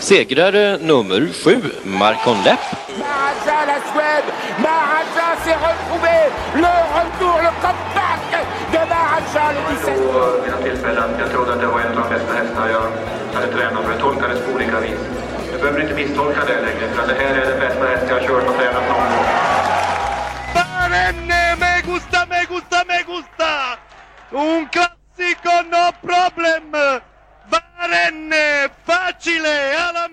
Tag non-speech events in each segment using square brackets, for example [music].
Segrare nummer sju, Marcon Lepp. Jag trodde att det var en av de bästa hästar jag hade tränat för. Det tolkades på olika vis. Du behöver inte misstolka det längre, för det här är den bästa häst jag har kört och tränat någon gång. Barenne, me gusta, me gusta, me gusta! Un classico, no problem! Barenne, facile, alla me...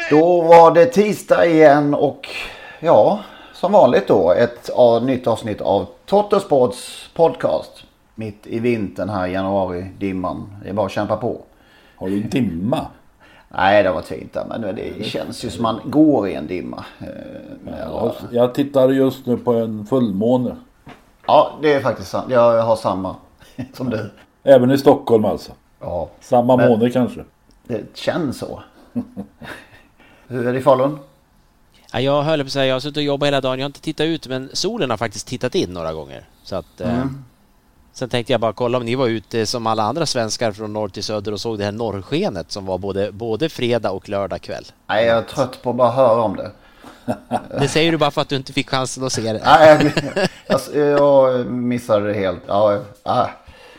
Då var det tisdag igen och ja, som vanligt då ett av, nytt avsnitt av Tottosports podcast. Mitt i vintern här i januari-dimman. Det är bara att kämpa på. Har du dimma? Nej, det var fint där, men det känns ju som man går i en dimma. Ja, jag tittar just nu på en fullmåne. Ja, det är faktiskt sant. Jag har samma [laughs] som du. Även i Stockholm alltså. Ja, Samma Men- måne kanske. Det känns så. Hur är det i Falun? Ja, jag höll på att säga, jag har suttit och jobbat hela dagen. Jag har inte tittat ut, men solen har faktiskt tittat in några gånger. Så att, eh, sen tänkte jag bara kolla om ni var ute som alla andra svenskar från norr till söder och såg det här norrskenet som var både, både fredag och lördag kväll. Nej, jag är trött på att bara höra om det. [laughs] Det säger du bara för att du inte fick chansen att se det. Nej, jag, jag, jag missade det helt. Ja, ah.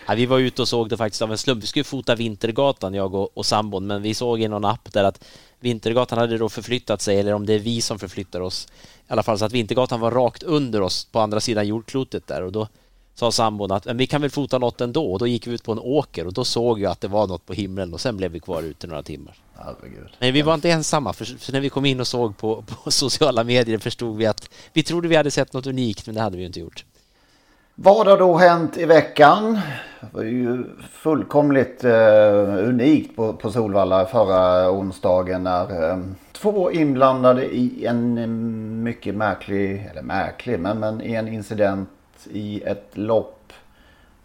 Ja, vi var ute och såg det faktiskt av en slump. Vi skulle fota Vintergatan, jag och, och sambon, men vi såg i någon app där att Vintergatan hade då förflyttat sig, eller om det är vi som förflyttar oss. I alla fall så att Vintergatan var rakt under oss på andra sidan jordklotet där och då sa sambon att men vi kan väl fota något ändå och då gick vi ut på en åker och då såg jag att det var något på himlen och sen blev vi kvar ute några timmar. Herregud. Men vi var inte ensamma för, när vi kom in och såg på, på [laughs] sociala medier förstod vi att vi trodde vi hade sett något unikt men det hade vi inte gjort. Vad har då hänt i veckan? Det var ju fullkomligt eh, unikt på, på Solvalla förra onsdagen när eh, två inblandade i en mycket märklig, eller märklig, men, men i en incident i ett lopp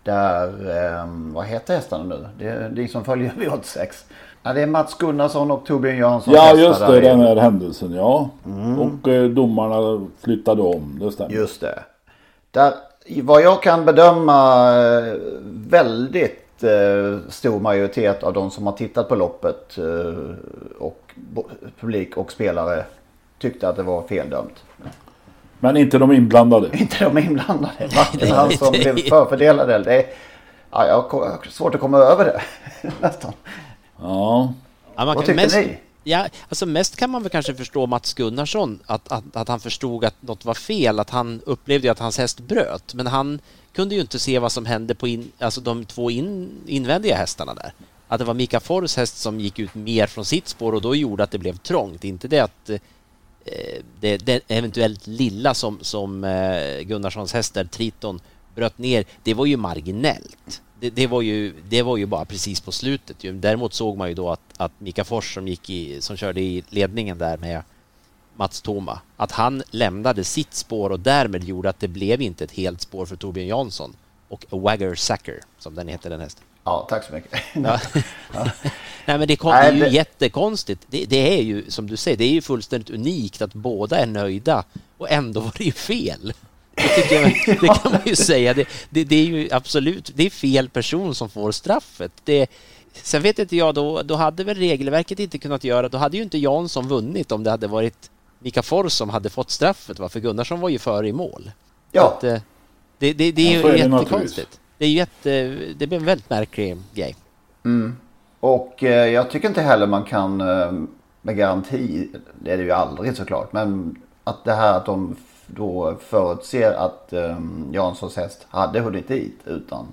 där, eh, vad heter hästarna nu? Det, det är som följer V86. Ja, det är Mats Gunnarsson och Torbjörn Jansson. Ja just det, den här händelsen ja. Och eh, domarna flyttade om, det stämmer. Just det. Där, vad jag kan bedöma eh, väldigt eh, stor majoritet av de som har tittat på loppet eh, och publik och spelare tyckte att det var feldömt. Men inte de inblandade. [laughs] Inte de inblandade. Varken han som blev förfördelad eller det. är- Ja, jag har svårt att komma över det. [laughs] Nästan. Ja. Ja, man Vad tyckte mest, ni? Ja, alltså mest kan man väl kanske förstå Mats Gunnarsson, att, att, att han förstod att något var fel, att han upplevde att hans häst bröt, men han kunde ju inte se vad som hände på in, alltså de två in, invändiga hästarna där. Att det var Mika Fors häst som gick ut mer från sitt spår och då gjorde att det blev trångt, inte det att eh, det, det eventuellt lilla som, som eh, Gunnarssons häst där, Triton, bröt ner, det var ju marginellt. Det, det, var ju, det var ju bara precis på slutet. Däremot såg man ju då att, att Mika Fors som, gick i, som körde i ledningen där med Mats Toma, att han lämnade sitt spår och därmed gjorde att det blev inte ett helt spår för Torbjörn Jansson och Wagger Sacker, som den heter den hästen. Ja, tack så mycket. [laughs] Ja. [laughs] Nej, men det, kom, det är ju det- jättekonstigt. Det, det är ju, som du säger, det är ju fullständigt unikt att båda är nöjda och ändå var det ju fel. Det, tycker jag, [laughs] det kan man ju säga. Det, det, det är ju absolut, det är fel person som får straffet. Det, sen vet inte jag, då, då hade väl regelverket inte kunnat göra, då hade ju inte Jansson vunnit om det hade varit Mika Fors som hade fått straffet, va? för Gunnarsson var ju före i mål. Ja. Att, eh, det, det, det är ju så är det jättekonstigt. Det är ju jätte, det blir en väldigt märklig grej. Mm. Och eh, jag tycker inte heller man kan eh, med garanti, det är det ju aldrig såklart, men att det här att de då förutser att um, Janssons häst hade hunnit dit utan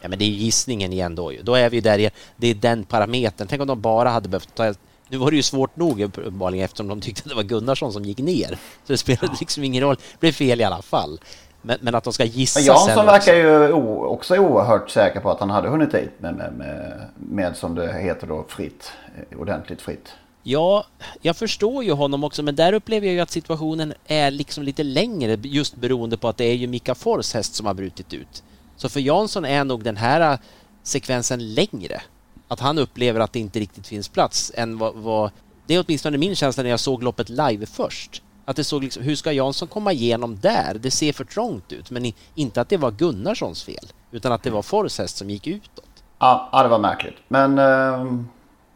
Ja, men det är gissningen igen då ju. Då är vi där igen. Det är den parametern. Tänk om de bara hade behövt ta... Nu var det ju svårt nog uppenbarligen eftersom de tyckte att det var Gunnarsson som gick ner. Så det spelade liksom ingen roll. Det blev fel i alla fall. Men, men att de ska gissa men Jansson verkar ju också oerhört säker på att han hade hunnit dit med, med, med, med som det heter då fritt, eh, ordentligt fritt. Ja, jag förstår ju honom också, men där upplever jag ju att situationen är liksom lite längre just beroende på att det är ju Mika Fors häst som har brutit ut. Så för Jansson är nog den här äh, sekvensen längre. Att han upplever att det inte riktigt finns plats än vad, vad det är åtminstone min känsla när jag såg loppet live först. Att det såg liksom, hur ska Jansson komma igenom där? Det ser för trångt ut, men inte att det var Gunnarssons fel, utan att det var Fors häst som gick utåt. Ja, ja det var märkligt. Men eh,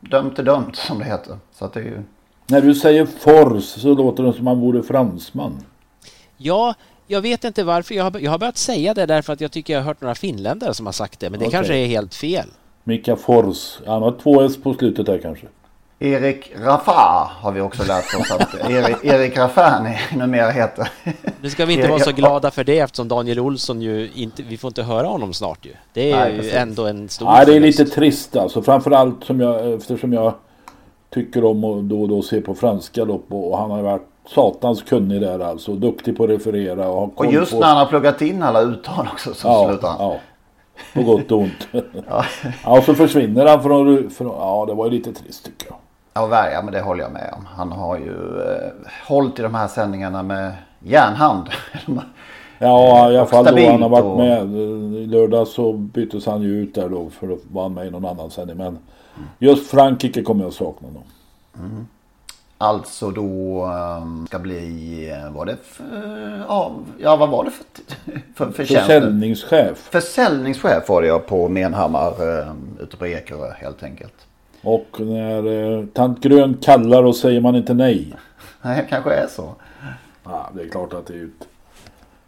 dömt är dömt som det heter. Så att det är ju... När du säger Fors så låter det som man vore fransman. Ja, jag vet inte varför. Jag har, jag har börjat säga det därför att jag tycker jag har hört några finländare som har sagt det. Men det okay. kanske är helt fel. Mika Fors. Han har två S på slutet där kanske. Erik Rafa har vi också lärt oss att Erik, Erik Raffan numera heter. Nu ska vi inte vara så glada för det eftersom Daniel Olsson ju inte, vi får inte höra honom snart ju. Det är Nej, ju precis. ändå en stor Nej, det är lite trist alltså. Framförallt som jag, eftersom jag tycker om att då och då se på franska lopp och han har varit satans kunnig där alltså. Duktig på att referera och ha Och just på... när han har pluggat in alla uttal också så ja, slutar han. Ja. På gott och ont. [laughs] ja. ja, och så försvinner han från, från... Ja, det var ju lite trist tycker jag. Ja, ja men det håller jag med om. Han har ju eh, hållit i de här sändningarna med järnhand. [laughs] ja, i alla fall då han har varit med. I lördag så byttes han ju ut där då för att vara med i någon annan sändning. Men just Frankrike kommer jag sakna nog. Mm. Alltså då um, ska bli, eh, vad det för, ja, ja vad var det för, [laughs] för, för Försäljningschef. Försäljningschef var det jag på Menhammar um, ute på Ekerö helt enkelt. Och när uh, tant Grön kallar och säger man inte nej. Nej, kanske är så. Ja, det är klart att det är ett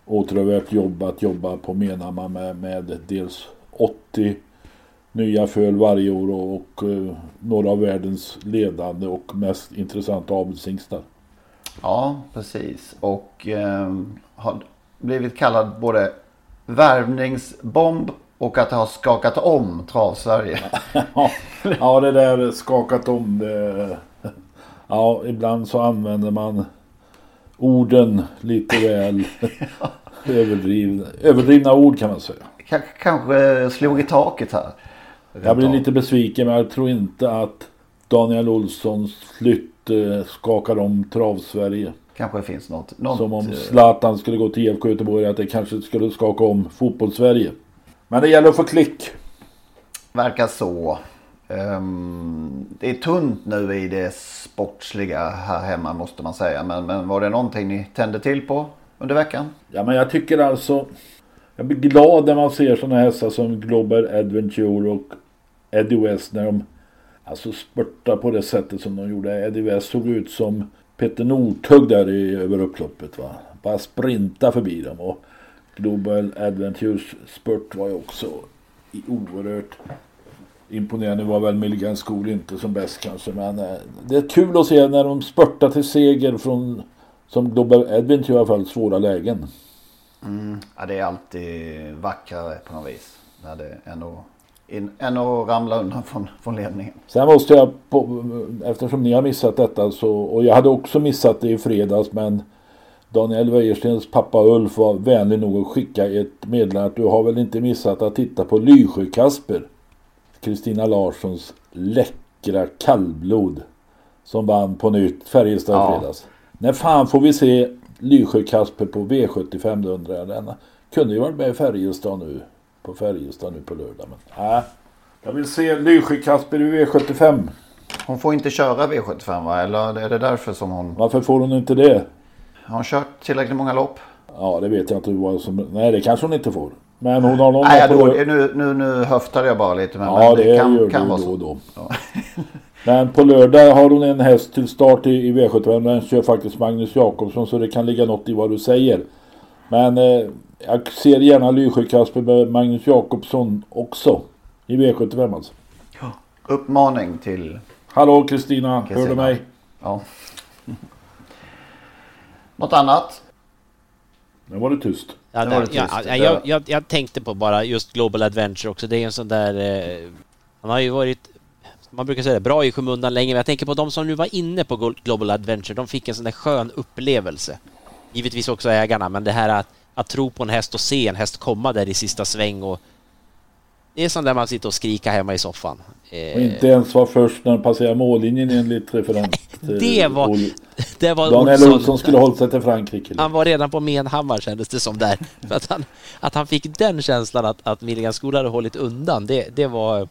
åtråvärt jobb att jobba på Menhammar med, med dels 80 nya föl varje år och, och uh, några av världens ledande och mest intressanta avelshingstar. Ja, precis. Och eh, har blivit kallad både värvningsbomb och att det har skakat om trav-Sverige. ja, det där skakat om det. Ja, ibland så använder man orden lite väl [laughs] överdrivna, överdrivna ord kan man säga. K kanske slog i taket här. Jag blir lite besviken men jag tror inte att Daniel Olssons flytt eh, skakar om trav-Sverige. Kanske finns något, något. Som om Zlatan skulle gå till IFK Göteborg att det kanske skulle skaka om fotbollssverige. Men det gäller att få klick. Verkar så. Um, det är tunt nu i det sportsliga här hemma måste man säga. Men, men var det någonting ni tände till på under veckan? Ja men jag tycker alltså. Jag blir glad när man ser sådana hästar som Global Adventure och Eddie West när de alltså spurtar på det sättet som de gjorde. Eddie West såg ut som Peter Northug där i, över upploppet. Va? Bara sprinta förbi dem. Och Global Adventures spurt var ju också oerhört imponerande. Det var väl Milligan School inte som bäst kanske. Men eh, det är kul att se när de spurtar till seger från som Global Adventure i alla fall svåra lägen. Mm. Ja, det är alltid vackrare på något vis. När det ändå in, än att ramla undan från, från ledningen. Sen måste jag, på, eftersom ni har missat detta så, och jag hade också missat det i fredags men Daniel Wäjerstens pappa Ulf var vänlig nog att skicka ett meddelande att du har väl inte missat att titta på Lysjö Kasper. Kristina Larssons läckra kallblod. Som vann på nytt Färjestad ja. fredags. När fan får vi se Lysjö Kasper på V75 undrar jag. Den kunde ju varit med i Färjestad nu på Färjestad nu på lördag. Men äh, jag vill se Lysjö Kasper i V75. Hon får inte köra V75 va? Eller är det därför som hon... Varför får hon inte det? Har hon kört tillräckligt många lopp? Ja det vet jag inte vad som... Nej det kanske hon inte får. Men hon har någon... Nej då, nu, nu, nu höftade jag bara lite. Men, ja men det, det kan, gör kan du vara då och då. Ja. [laughs] men på lördag har hon en häst till start i, i V75. Den kör faktiskt Magnus Jakobsson så det kan ligga något i vad du säger. Men eh, jag ser gärna Lysjö-Kasper med Magnus Jakobsson också. I V75 alltså. Uppmaning till... Hallå Kristina, hör du mig? Ja. Något annat? Nu var det tyst. Ja, Det där, var det ja, tyst. ja, jag, jag, jag tänkte på bara just Global Adventure också. Det är en sån där... Eh, han har ju varit, man brukar säga det, bra i skymundan länge. Men jag tänker på de som nu var inne på Global Adventure. De fick en sån där skön upplevelse. Givetvis också ägarna, men det här att, att tro på en häst och se en häst komma där i sista sväng och... Det är sånt där man sitter och skriker hemma i soffan. Eh, Och inte ens var först när den passerade mållinjen enligt referent. eh, [laughs] det var... Det var Daniel Olsson. Skulle hållit sig till Frankrike. Han var redan på Menhammar kändes det som där. [laughs] För att, han, att han fick den känslan att, att Milligan Skola hade hållit undan, det, det var...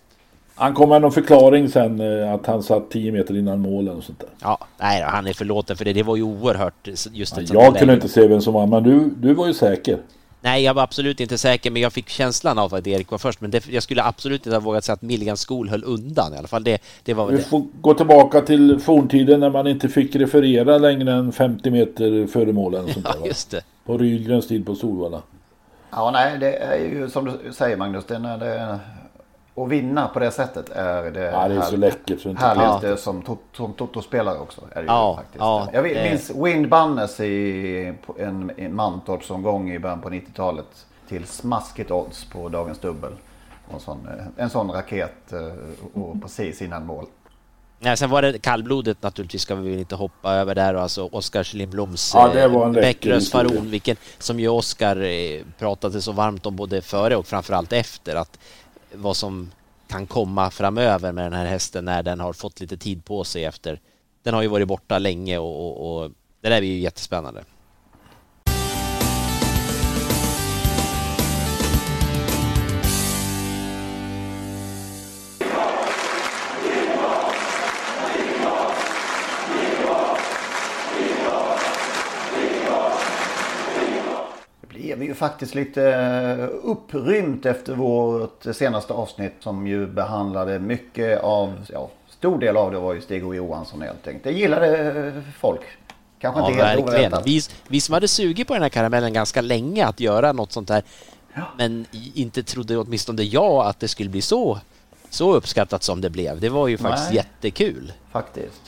Han kom med någon förklaring sen eh, att han satt 10 meter innan målen och sånt där. Ja, nej, han är förlåten för det. Det var ju oerhört just sånt Jag kunde inte se vem som var men du, du var ju säker. Nej, jag var absolut inte säker, men jag fick känslan av att Erik var först. Men det, jag skulle absolut inte ha vågat säga att Milligan Skol höll undan i alla fall. Det, det var Vi det. får gå tillbaka till forntiden när man inte fick referera längre än 50 meter före målen. Ja, just det. På Rydgrens tid på Solvalla. Ja, nej, det är ju som du säger Magnus. Det är det, att vinna på det sättet är det, Ja, det är så läckert så härligaste Ja. som, to, som Toto-spelare också. Är det Ja, ju faktiskt. ja, jag det- minns Wind Bannes i en, en Mantorpsomgång i början på 90-talet till smaskigt odds på dagens dubbel. Och en, sån, en sån raket eh, och precis innan mål. Nej, sen var det kallblodet naturligtvis ska vi väl inte hoppa över där och alltså Oskar Kjellin-Bloms Ja, läcker Bäckrös. Faron, vilken som ju Oskar eh, pratade så varmt om både före och framförallt efter att vad som kan komma framöver med den här hästen när den har fått lite tid på sig efter. Den har ju varit borta länge och, och, och det där är ju jättespännande. Blev ju faktiskt lite eh, upprymt efter vårt senaste avsnitt som ju behandlade mycket av, ja, stor del av det var ju Stig och Johansson helt enkelt. Det gillade eh, folk. Kanske Ja, inte helt verkligen. oväntat. Vi, vi som hade sugit på den här karamellen ganska länge att göra något sånt här men i- inte trodde åtminstone jag att det skulle bli så, så uppskattat som det blev. Det var ju faktiskt Nej. jättekul. Faktiskt.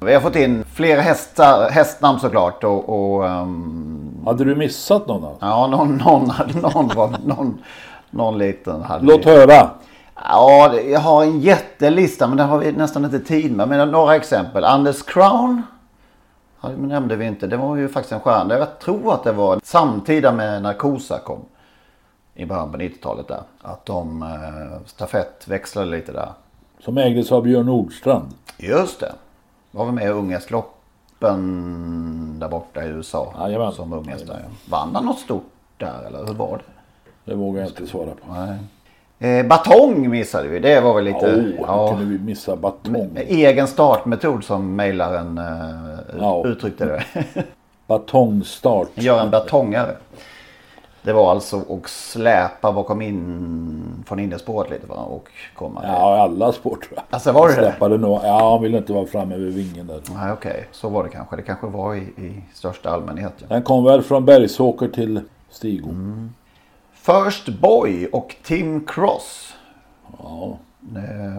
Vi har fått in fler hästar, hästnamn såklart och... och ehm, Hade du missat någon? Då? ja, någon, någon, någon, var, någon, någon liten hade Låt vi. höra. Ja, jag har en jättelista men den har vi nästan inte tid med. Men några exempel. Anders Crown. Ja, det nämnde vi inte. Det var ju faktiskt en stjärna. Jag tror att det var samtida med Narkosa kom. I början på 90-talet där. Att de eh, stafettväxlade lite där. Som ägdes av Björn Nordstrand. Just det. Var vi med i Ungästloppen där borta i USA. Jajamän. Som ungäst där. ja. Vann han något stort där eller hur var det? Det vågar jag inte svara på. Nej. Eh, batong missade vi. Det var väl lite... Åh, oh, kunde vi missa batong? Egen startmetod som mejlaren eh, Ja. uttryckte det. [laughs] Batongstart. Gör en batongare. Det var alltså att släpa bakom in från innerspåret lite va? Och komma. Ja, i alla sport tror jag. Alltså var det det? Släppade nog. Ja, han ville inte vara framme vid vingen där. Nej okej, så var det kanske. Det kanske var i, i största allmänhet. Ja. Den kom väl från Bergsåker till Stigo. Mm. First Boy och Tim Cross. Ja.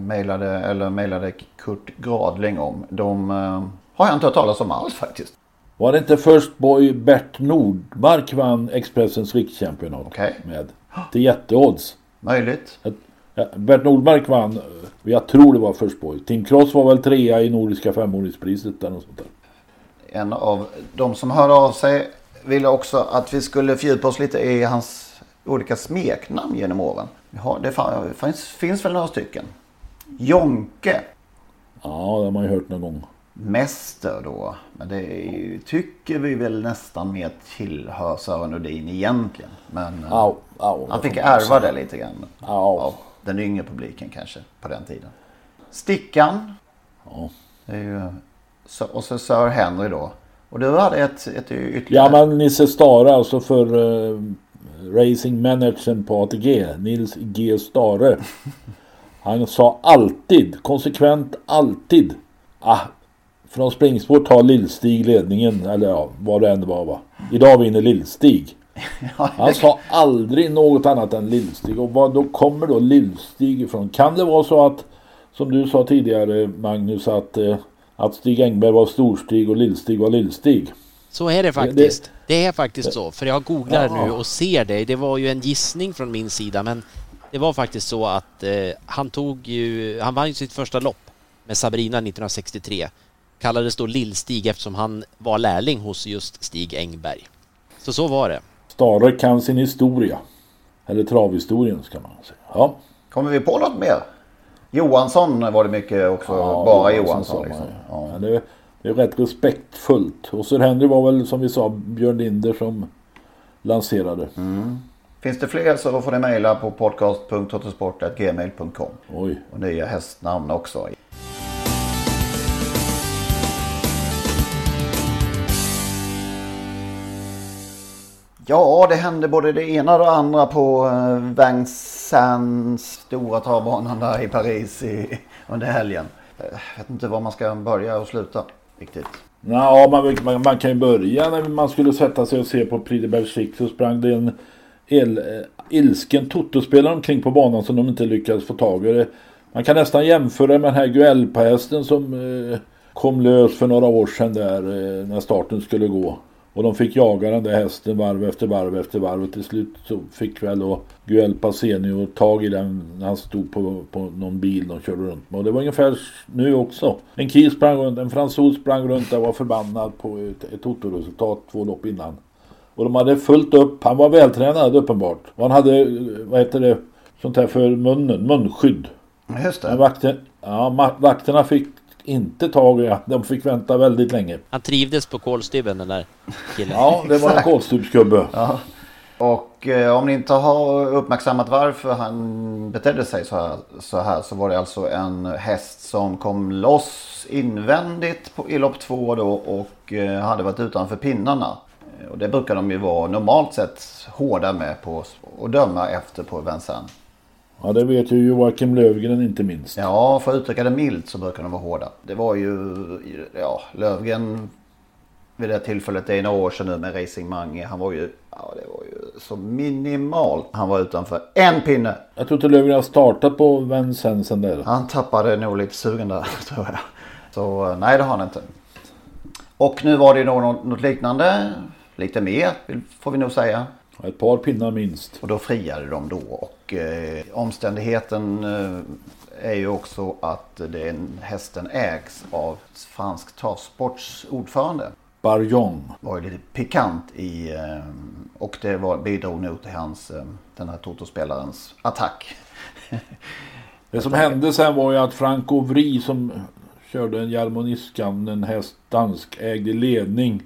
Mejlade, eller mejlade Kurt Gradling om. De eh, har jag inte hört talas om alls faktiskt. Var det inte First Boy Bert Nordmark vann Expressens rikschampionat Okej. med? Till jätteodds. Möjligt. Bert Nordmark vann, eh, jag tror det var First Boy. Tim Cross var väl trea i Nordiska femåringspriset eller något sånt där. En av de som hörde av sig ville också att vi skulle fördjupa oss lite i hans olika smeknamn genom åren. Ja, det finns, finns väl några stycken. Jonke. Ja, det har man ju hört någon gång. Mäster då. Men det ju- tycker vi väl nästan mer tillhör Sören Nordin egentligen. Men eh, Au, au, han fick ärva det lite grann. Ja. Av den yngre publiken kanske på den tiden. Stickan. Ja. Ju, så- och så Sir Henry då. Och du hade ett, ett ytterligare. Ja men Nisse Stare alltså för uh, Racing Managern på ATG. Nils G Stare. [laughs] Han sa alltid, konsekvent alltid. Ah, från springspår tar Lillstig ledningen. Eller ja, vad det än var va. Idag vinner Lillstig. [laughs] Han sa aldrig något annat än Lillstig. Och vad då kommer då Lillstig ifrån? Kan det vara så att, som du sa tidigare Magnus, att, eh, att Stig Engberg var Storstig och Lillstig var Lillstig? Så är det faktiskt. Det, det är faktiskt så. För jag googlar ja. nu och ser det. Det var ju en gissning från min sida men det var faktiskt så att eh, han tog ju, han vann ju sitt första lopp med Sabrina 1963. Kallades då Lillstig eftersom han var lärling hos just Stig Engberg. Så så var det. Stare kan sin historia. Eller travhistorien ska man säga. Ja. Kommer vi på något mer? Johansson var det mycket också. Ja, bara Johansson. Liksom. Ja. Ja, det, det, är rätt respektfullt. Och Sir Henry var väl som vi sa Björn Linder som lanserade. Mm. Finns det fler så får ni mejla på podcast.autosport.gmail.com. Oj. Och nya hästnamn också. Ja, det hände både det ena och det andra på eh, Vincennes stora travbanan där i Paris i, under helgen. Jag vet inte var man ska börja och sluta riktigt. Ja, man, man, man kan ju börja när man skulle sätta sig och se på Prix de Belgique så sprang det en el, eh, ilsken totospelare omkring på banan som de inte lyckades få tag i. Man kan nästan jämföra med den här Guelpa-hästen som eh, kom lös för några år sedan där eh, när starten skulle gå. Och de fick jaga den där hästen varv efter varv efter varv och till slut så fick väl då Guel Passeni tag i den när han stod på, på någon bil de körde runt med. Och det var ungefär nu också. En kis sprang runt, en fransos sprang runt och var förbannad på ett, ett totoresultat två lopp innan. Och de hade fullt upp, han var vältränad uppenbart. Och han hade, vad heter det, sånt här för munnen, munskydd. Just det. Men vakten, ja, vakterna fick inte tag i. De fick vänta väldigt länge. Han trivdes på kolstybben den där killen. Ja, det var en kolstybsgubbe. Ja. Och eh, om ni inte har uppmärksammat varför han betedde sig så här, så här så var det alltså en häst som kom loss invändigt på, i lopp två då och eh, hade varit utanför pinnarna. Och det brukar de ju vara normalt sett hårda med på att döma efter på Vincennes. Ja det vet ju Joakim Lövgren inte minst. Ja för att uttrycka det milt så brukar de vara hårda. Det var ju ja, Lövgren vid det tillfället, det är några år sedan nu med Racing Mange. Han var ju, ja det var ju så minimalt. Han var utanför en pinne. Jag tror inte Lövgren har startat på Vincennes sen där. Han tappade nog lite sugen där [laughs] tror jag. Så nej det har han inte. Och nu var det något, något liknande. Lite mer får vi nog säga. Ett par pinnar minst. Och då friade de då och eh, omständigheten eh, är ju också att den, hästen ägs av fransk travsports ordförande. Barjon. Var ju lite pikant i eh, och det var, bidrog nog till hans, eh, den här totospelarens attack. [laughs] det som hände sen var ju att Frank Ovry som körde en Jarmoniskan, en häst danskägd i ledning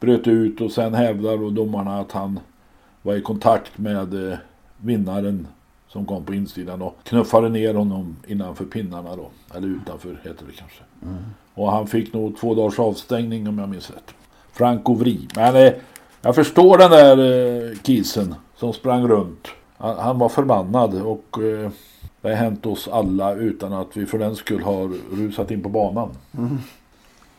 bröt ut och sen hävdar då domarna att han var i kontakt med eh, vinnaren som kom på insidan och knuffade ner honom innanför pinnarna då. Eller utanför heter det kanske. Mm. Och han fick nog två dagars avstängning om jag minns rätt. Franco Vri. Men eh, jag förstår den där eh, kisen som sprang runt. Han, han var förbannad och eh, det har hänt oss alla utan att vi för den skull har rusat in på banan. Mm.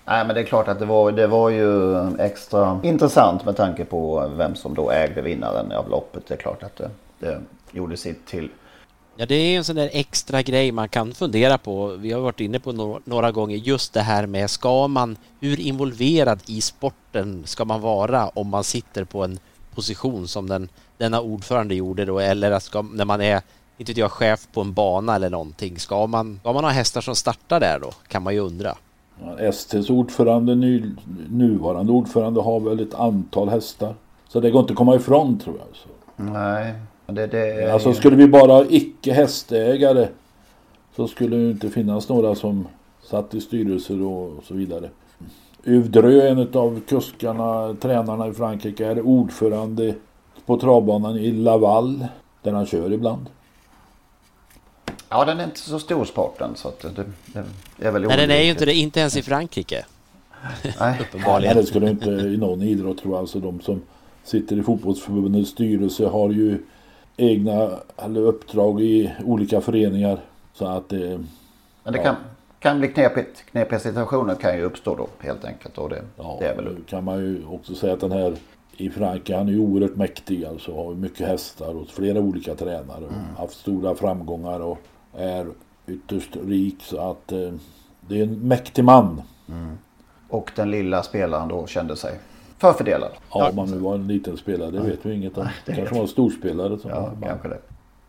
Nej men det är klart att det var, det var ju extra intressant med tanke på vem som då ägde vinnaren av loppet. Det är klart att det, det gjorde sitt till. Ja det är en sån där extra grej man kan fundera på. Vi har varit inne på några gånger just det här med ska man, hur involverad i sporten ska man vara om man sitter på en position som den, denna ordförande gjorde då eller att ska, när man är inte jag, chef på en bana eller någonting. Ska man, ska man ha hästar som startar där då? Kan man ju undra. STs ordförande, ny, nuvarande ordförande har väl ett antal hästar. Så det går inte att komma ifrån tror jag. Så. Nej. Det, det alltså skulle vi bara ha icke hästägare så skulle det inte finnas några som satt i styrelser och så vidare. Uvdrö, en av kuskarna, tränarna i Frankrike, är ordförande på travbanan i Laval där han kör ibland. Ja, den är inte så stor sporten så att det, det, är väl Nej, den är ju inte det, inte ens i Frankrike. Nej. [laughs] Uppenbarligen. Nej, det skulle inte i någon idrott tror jag. Alltså de som sitter i fotbollsförbundets styrelse har ju egna eller uppdrag i olika föreningar. Så att det... Men det ja. kan, kan bli knepigt. Knepiga situationer kan ju uppstå då helt enkelt. Och det, ja, det är väl... kan man ju också säga att den här i Frankrike, han är ju oerhört mäktig alltså. Har mycket hästar och flera olika tränare. Mm. Haft stora framgångar och är ytterst rik så att eh, det är en mäktig man. Mm. Och den lilla spelaren då kände sig förfördelad. Ja, om han nu var en liten spelare, det vet vi inget om. Det kanske var en storspelare. Som ja, kanske det.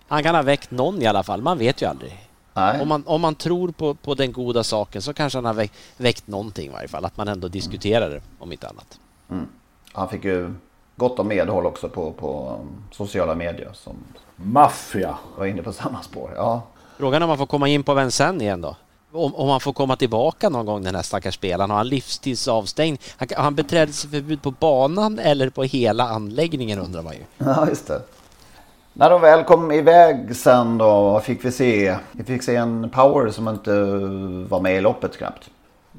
Han kan ha väckt någon i alla fall, man vet ju aldrig. Nej. Om, man, om man tror på, på den goda saken så kanske han har väckt, väckt någonting i varje fall. Att man ändå diskuterar det, om inte annat. Mm. Han fick ju gott om medhåll också på, på um, sociala medier. Som Maffia. Var inne på samma spår. Ja. Frågan är om man får komma in på Vincennes igen då? Om, om han får komma tillbaka någon gång den här stackars spelaren. Har han livstidsavstängning? Han, har han beträdelseförbud på banan eller på hela anläggningen undrar man ju. Ja, just det. När de väl kom iväg sen då fick vi se, vi fick se en Power som inte var med i loppet knappt.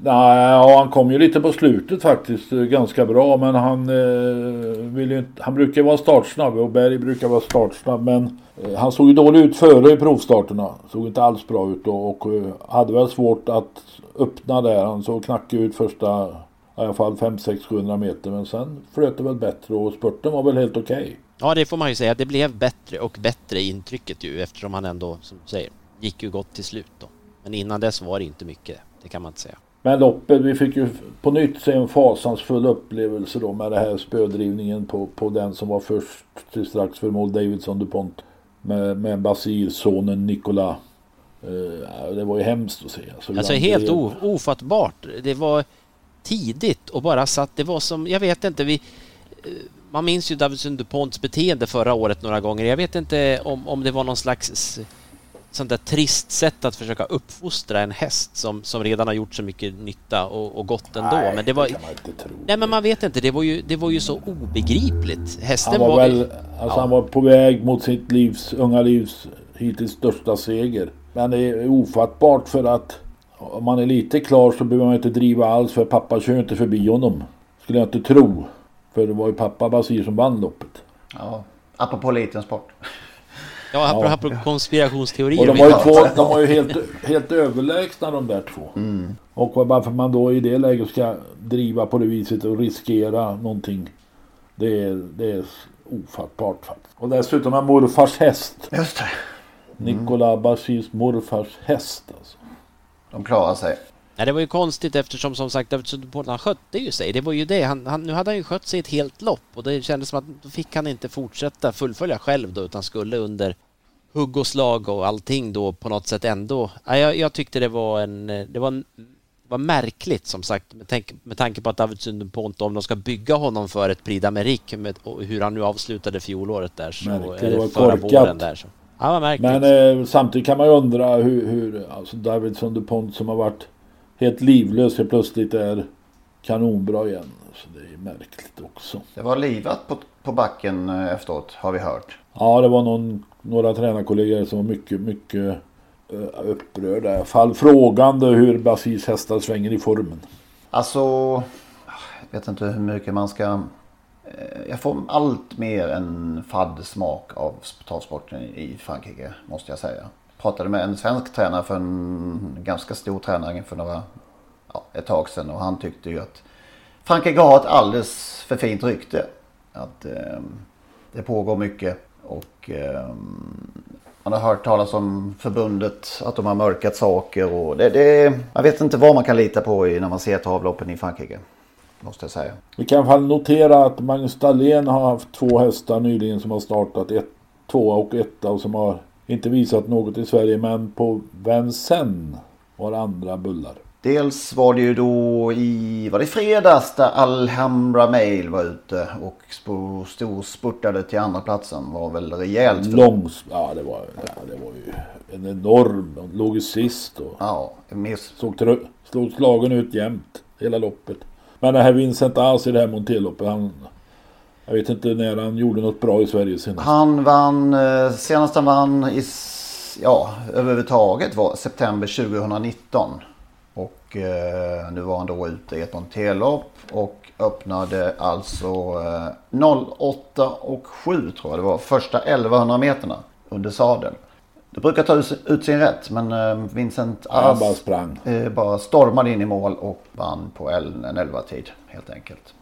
Nej, ja, han kom ju lite på slutet faktiskt. Eh, ganska bra men han eh, vill ju inte, Han brukar vara startsnabb och Berg brukar vara startsnabb men eh, han såg ju dålig ut före i provstarterna. Såg inte alls bra ut då och eh, hade väl svårt att öppna där. Han såg knackig ut första i alla fall 5 6 700 meter men sen flöt det väl bättre och spurten var väl helt okej. Okay. Ja, det får man ju säga. Det blev bättre och bättre intrycket ju eftersom han ändå, som du säger, gick ju gott till slut då. Men innan dess var det inte mycket. Det kan man inte säga. Men loppet, vi fick ju på nytt se en fasansfull upplevelse då med det här spödrivningen på, på den som var först till strax för mål, Davidson DuPont. Med, med Basil, sonen Nikola. Uh, det var ju hemskt att se. Alltså, alltså helt o, ofattbart. Det var tidigt och bara satt, det var som, jag vet inte, vi eh, man minns ju Davidson DuPonts beteende förra året några gånger. Jag vet inte om, om det var någon slags sånt där trist sätt att försöka uppfostra en häst som, som redan har gjort så mycket nytta och, och gott ändå. Nej, men det var, det kan man inte tro. Nej, men man vet inte. Det var ju, det var ju så obegripligt. Hästen han var, var väl, alltså ja. han var på väg mot sitt livs, unga livs hittills största seger. Men det är ofattbart för att om man är lite klar så behöver man inte driva alls för pappa kör inte förbi honom. Skulle jag inte tro. För det var ju pappa Basir som vann loppet. Ja, apropå liten sport. Ja, apropå ja. konspirationsteorier. Och de var ju, två, de var ju helt, helt överlägsna de där två. Mm. Och varför man då i det läget ska driva på det viset och riskera någonting. Det är, det är ofattbart faktiskt. Och dessutom en morfars häst. Just det. Mm. Nikola Bashis morfars häst alltså. De klarar sig. Ja, det var ju konstigt eftersom som sagt han skötte ju sig. Det var ju det. Han, han, nu hade han ju skött sig ett helt lopp och det kändes som att då fick han inte fortsätta fullfölja själv då utan skulle under hugg och slag och allting då på något sätt ändå. Ja, jag, jag tyckte det var en... Det var, en, var märkligt som sagt med, tanke, med tanke på att David Sundepont om de ska bygga honom för ett Prix d'Amérique med hur han nu avslutade fjolåret där så, Märkligt, eller förra våren där så. Ja, vad märkligt. Men eh, samtidigt kan man ju undra hur, hur alltså David Sundepont som har varit helt livlös helt plötsligt är kanonbra igen. Så det är märkligt också. Det var livat på, på backen eh, efteråt har vi hört. Ja, det var någon, några tränarkollegor som var mycket, mycket uh, upprörda. I alla fall frågande hur Basils hästar svänger i formen. Alltså, jag vet inte hur mycket man ska... Eh, jag får allt mer en fadd smak av travsporten i Frankrike måste jag säga pratade med en svensk tränare för en ganska stor tränare för några, ja, ett tag sedan och han tyckte ju att Frankrike har ett alldeles för fint rykte. Att eh, det pågår mycket och eh, man har hört talas om förbundet, att de har mörkat saker och det, det, man vet inte vad man kan lita på när man ser travloppen i Frankrike. Måste jag säga. Vi kan i notera att Magnus Dahlén har haft två hästar nyligen som har startat. Ett, tvåa och etta och som har inte visat något i Sverige men på Vincennes var andra bullar. Dels var det ju då i, var det fredags där Alhambra Mail var ute och storspurtade till andra platsen var väl rejält. Långs, ja det var, ja, det var ju en enorm, låg sist och ja, miss. såg, slog slagen ut jämt hela loppet. Men det här Vincent alls i det här Monteloppet, han, jag vet inte när han gjorde något bra i Sverige senast. Han vann, eh, senast han vann i, ja, överhuvudtaget var september 2019. Och eh, nu var han då ute i ett Montelopp och öppnade alltså eh, 08 och 7 tror jag det var. Första 1100 meterna under sadel. Det brukar ta ut sin rätt men eh, Vincent Ass bara. Eh, bara stormade in i mål och vann på en 11 tid helt enkelt.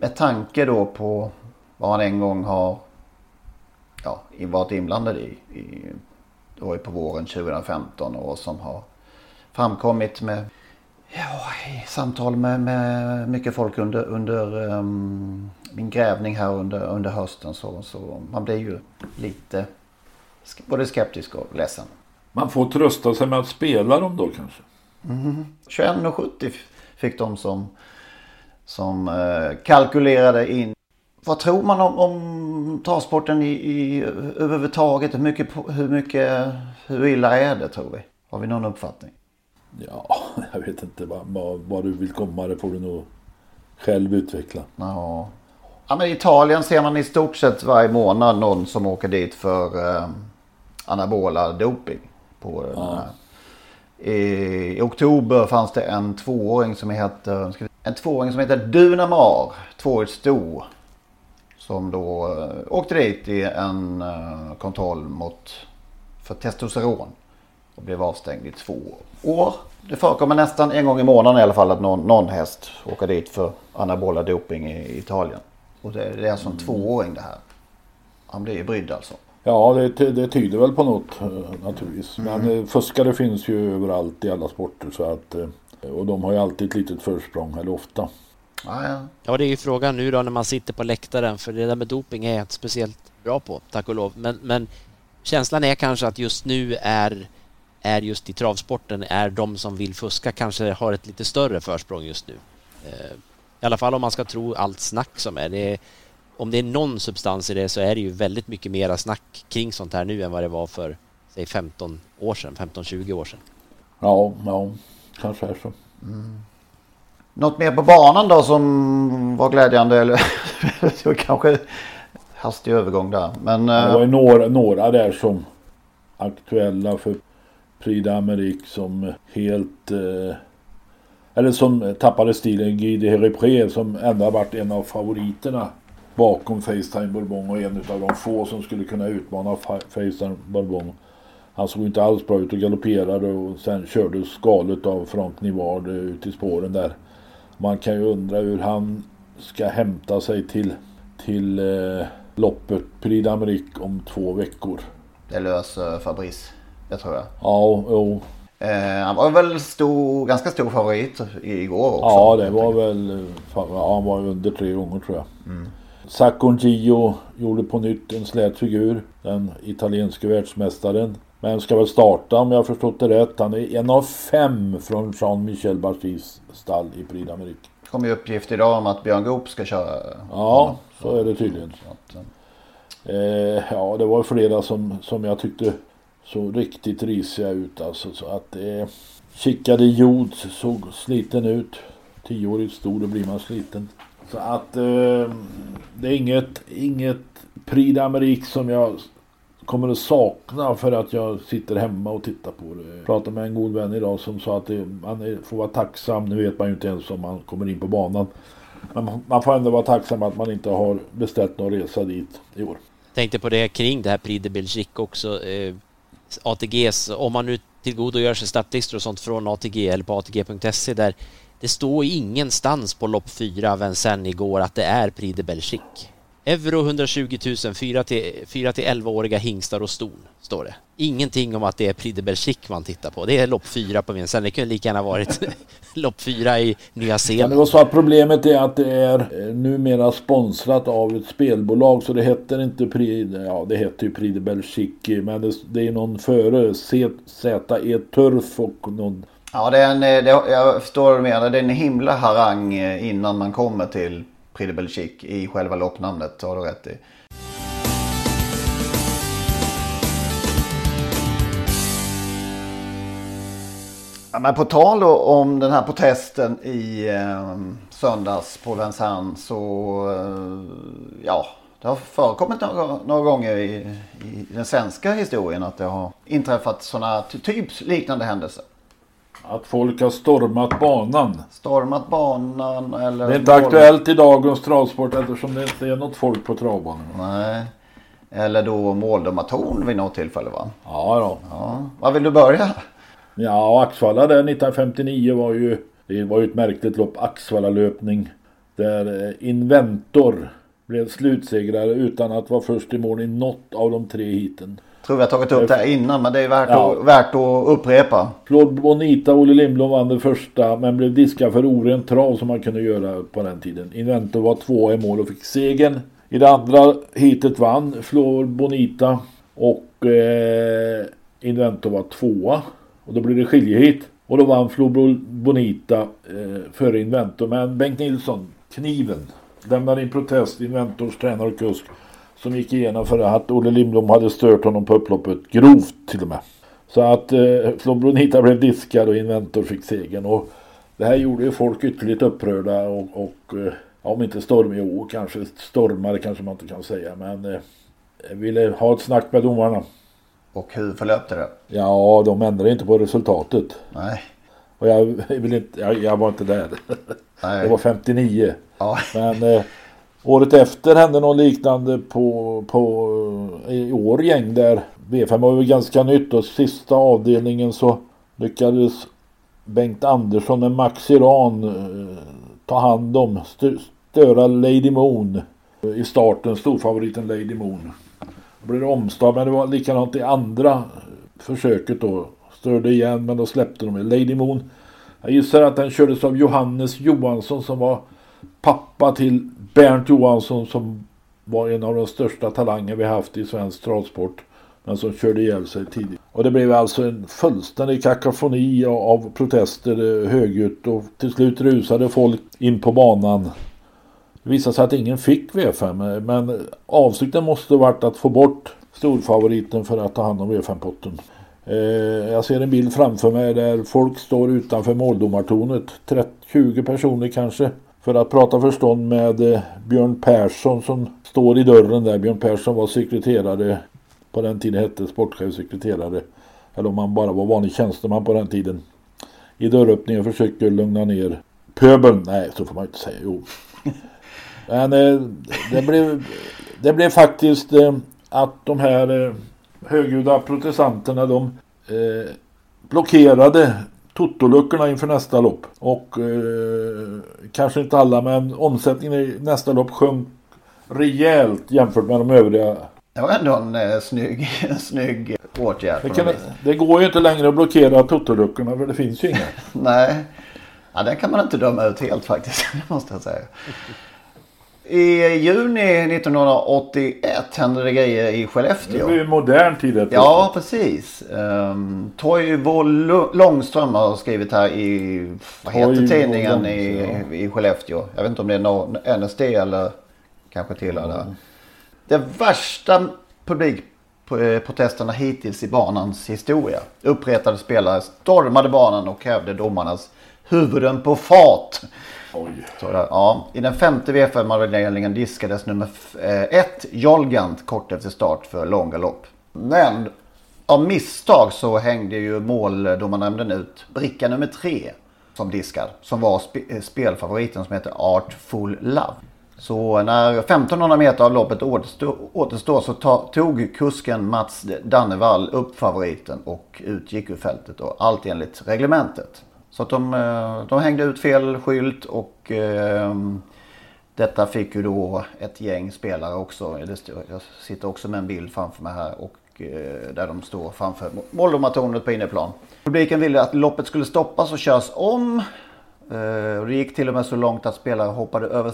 Med tanke då på vad han en gång har ja, varit inblandad i, i ju på våren 2015 och som har framkommit med Ja, i samtal med, med mycket folk under, under um, min grävning här under, under hösten så, så man blir ju lite både skeptisk och ledsen. Man får trösta sig med att spela dem då kanske? Mm. 21,70 fick de som, som uh, kalkylerade in. Vad tror man om, om travsporten i, i, överhuvudtaget? Hur mycket, hur mycket, hur illa är det tror vi? Har vi någon uppfattning? Ja, [laughs] jag vet inte vad, vad, du vill komma. Det får du nog själv utveckla. Ja. ja, men i Italien ser man i stort sett varje månad någon som åker dit för eh, anabola doping. På ja. I, I, oktober fanns det en tvååring som heter, en tvååring som heter Dunamar, tvåårigt sto. Som då eh, åkte dit i en eh, kontroll mot, för testosteron. Och blev avstängd i två år. Det förekommer nästan en gång i månaden i alla fall att någon, någon häst åker dit för anabola doping i Italien. Och det, det är alltså en mm. tvååring det här. Han blir ju brydd alltså. Ja, det, det tyder väl på något eh, naturligtvis. Mm. Men fuskare finns ju överallt i alla sporter. Så att, och de har ju alltid ett litet försprång, eller ofta. Ja, ja. ja, det är ju frågan nu då när man sitter på läktaren. För det där med doping är jag inte speciellt bra på, tack och lov. Men, men känslan är kanske att just nu är är just i travsporten är de som vill fuska kanske har ett lite större försprång just nu. Eh, I alla fall om man ska tro allt snack som är. Det är om det är någon substans i det så är det ju väldigt mycket mera snack kring sånt här nu än vad det var för säg 15 år sedan, 15-20 år sedan. Ja, ja, kanske är så. Mm. Något mer på banan då som var glädjande eller [laughs] kanske hastig övergång där. Men, det var ju några, några där som aktuella för Prix d'Amérique som helt... Eh, eller som tappade stilen. Guy de Repré som ändå varit en av favoriterna bakom Facetime Bourbon och en av de få som skulle kunna utmana Facetime Bourbon. Han såg inte alls bra ut och galopperade och sen körde skalet av Frank Nivard ut i spåren där. Man kan ju undra hur han ska hämta sig till, till eh, loppet Prix d'Amérique om två veckor. Det löser Fabrice. Det tror jag. Ja, jo. Eh, han var väl stor, ganska stor favorit igår också. Ja, det var väl... Ja, han var under tre gånger tror jag. Mm. Sacon Gio gjorde på nytt en slät figur. Den italienske världsmästaren. Men ska väl starta om jag förstått det rätt. Han är en av fem från Jean-Michel Bachis stall i Prix d'Amérique. Det kom ju uppgift idag om att Björn Goop ska köra. Ja, så är det tydligen. Eh, ja, det var flera som, som jag tyckte så riktigt risiga ut alltså. Så att eh, Chickade Jod såg sliten ut. Tioårigt stor, då blir man sliten. Så att eh, det är inget, inget Prix d'Amérique som jag kommer att sakna för att jag sitter hemma och tittar på det. Jag pratade med en god vän idag som sa att det, man får vara tacksam. Nu vet man ju inte ens om man kommer in på banan. Men man får ändå vara tacksam att man inte har beställt någon resa dit i år. Tänkte på det kring det här Prix de Belgique också. Eh, ATGs, om man nu tillgodogör sig startlistor och sånt från ATG eller på ATG.se där det står ingenstans på lopp 4 Vincennes igår att det är Prix de Belgique. Euro 120 000, 4 till, 4 till 11-åriga hingstar och ston, står det. Ingenting om att det är Belgique man tittar på. Det är lopp 4 på Vincennes. Det kunde lika gärna varit [laughs] lopp 4 i Nya Zeeland. Det var så att problemet är att det är eh, numera sponsrat av ett spelbolag så det heter inte Prix, ja det heter ju Belgique men det, det är någon före, ZE Turf och någon Ja, det är en, det, jag förstår vad du menar. Det är en himla harang eh, innan man kommer till Prix de Belgique i själva loppnamnet. Har du rätt i. Ja, men på tal om den här protesten i eh, söndags på Vincennes så eh, ja, det har förekommit några, några gånger i, i, den svenska historien att det har inträffat sådana typ liknande händelser. Att folk har stormat banan. Stormat banan eller... Det är inte aktuellt i dagens travsport eftersom det inte är något folk på travbanan. Nej. Eller då måldomartorn vid något tillfälle va? Ja då. Ja. Var vill du börja? Ja, Axvalla där 1959 var ju... Det var ju ett märkligt lopp. Axvalla löpning. Där eh, Inventor blev slutsegrare utan att vara först i mål i något av de tre hiten. Tror vi har tagit upp det här innan men det är värt, Ja. att, värt att upprepa. Flod Bonita Olle Lindblom vann det första men blev diskad för orent trav som man kunde göra på den tiden. Inventor var två i mål och fick segern. I det andra heatet vann Flor Bonita och eh, Inventor var tvåa. Och då blev det skiljehit. Och då vann Flor Bonita eh, före Inventor. Men Bengt Nilsson, kniven, lämnade in protest Inventors tränare och kusk. Som gick igenom för att Olle Lindblom hade stört honom på upploppet. Grovt till och med. Så att eh, Flor Bonita blev diskad och Inventor fick segern. Och det här gjorde ju folk ytterligt upprörda och, och eh, om inte stormiga ord kanske stormare kanske man inte kan säga. Men eh, ville ha ett snack med domarna. Och hur förlöpte det? Ja, de ändrade inte på resultatet. Nej. Och jag, vill inte, jag, jag var inte där. Nej. Det var 59. Ja. Men eh, året efter hände något liknande på, på eh, i Årgäng där V5 var ju ganska nytt och sista avdelningen så lyckades Bengt Andersson med Max Iran eh, ta hand om, störa Lady Moon i starten, storfavoriten Lady Moon. Då blev det omstart men det var likadant i andra eh, försöket då. Störde igen men då släppte de. Lady Moon. Jag gissar att den kördes av Johannes Johansson som var pappa till Bernt Johansson som var en av de största talanger vi haft i svensk travsport. Men som körde ihjäl sig tidigt. Och det blev alltså en fullständig kakafoni av- protester eh, högljutt och till slut rusade folk in på banan. Det visade sig att ingen fick V5 eh, men avsikten måste varit att få bort storfavoriten för att ta hand om V5-potten. Eh, jag ser en bild framför mig där folk står utanför måldomartornet. 30, 20 personer kanske. För att prata förstånd med eh, Björn Persson som står i dörren där. Björn Persson var sekreterare. På den tiden hette sportchefsekreterare. Eller om han bara var vanlig tjänsteman på den tiden. I dörröppningen försöker lugna ner pöbeln. Nej, så får man inte säga. Jo. [laughs] Men eh, det, blev, det blev faktiskt eh, att de här högljudda protestanterna de blockerade totoluckorna inför nästa lopp. Och eh, kanske inte alla men omsättningen i nästa lopp sjönk rejält jämfört med de övriga. Det var ändå en eh, snygg, [laughs] en snygg åtgärd. Det, kan, det går ju inte längre att blockera totoluckorna för det finns ju inga. [laughs] Nej, ja, den kan man inte döma ut helt faktiskt. [laughs] måste jag säga. I juni 1981 hände det grejer i Det Skellefteå. blir ju modern tid Ja, precis. Um, Toivo Lu- Långström har skrivit här i, vad heter Toivo tidningen i, i Skellefteå? Jag vet inte om det är någon NSD eller kanske tillhör det. Det värsta publikprotesterna hittills i banans historia. Uppretade spelare stormade banan och krävde domarnas huvuden på fat. Oj. Så ja. I den femte V5-avdelningen diskades nummer 1 eh, Jolgant kort efter start för långa lopp. Men av misstag så hängde ju måldomarnämnden ut bricka nummer 3 som diskad. Som var sp eh, spelfavoriten som heter Artful Love. Så när 1500 meter av loppet återstår, återstår så tog kusken Mats Dannevall upp favoriten och utgick ur fältet. Då, allt enligt reglementet. Så att de, eh, de hängde ut fel skylt och eh, detta fick ju då ett gäng spelare också. Jag sitter också med en bild framför mig här och eh, där de står framför måldomartornet på inneplan. Publiken ville att loppet skulle stoppas och köras om. Eh, och Det gick till och med så långt att spelare hoppade över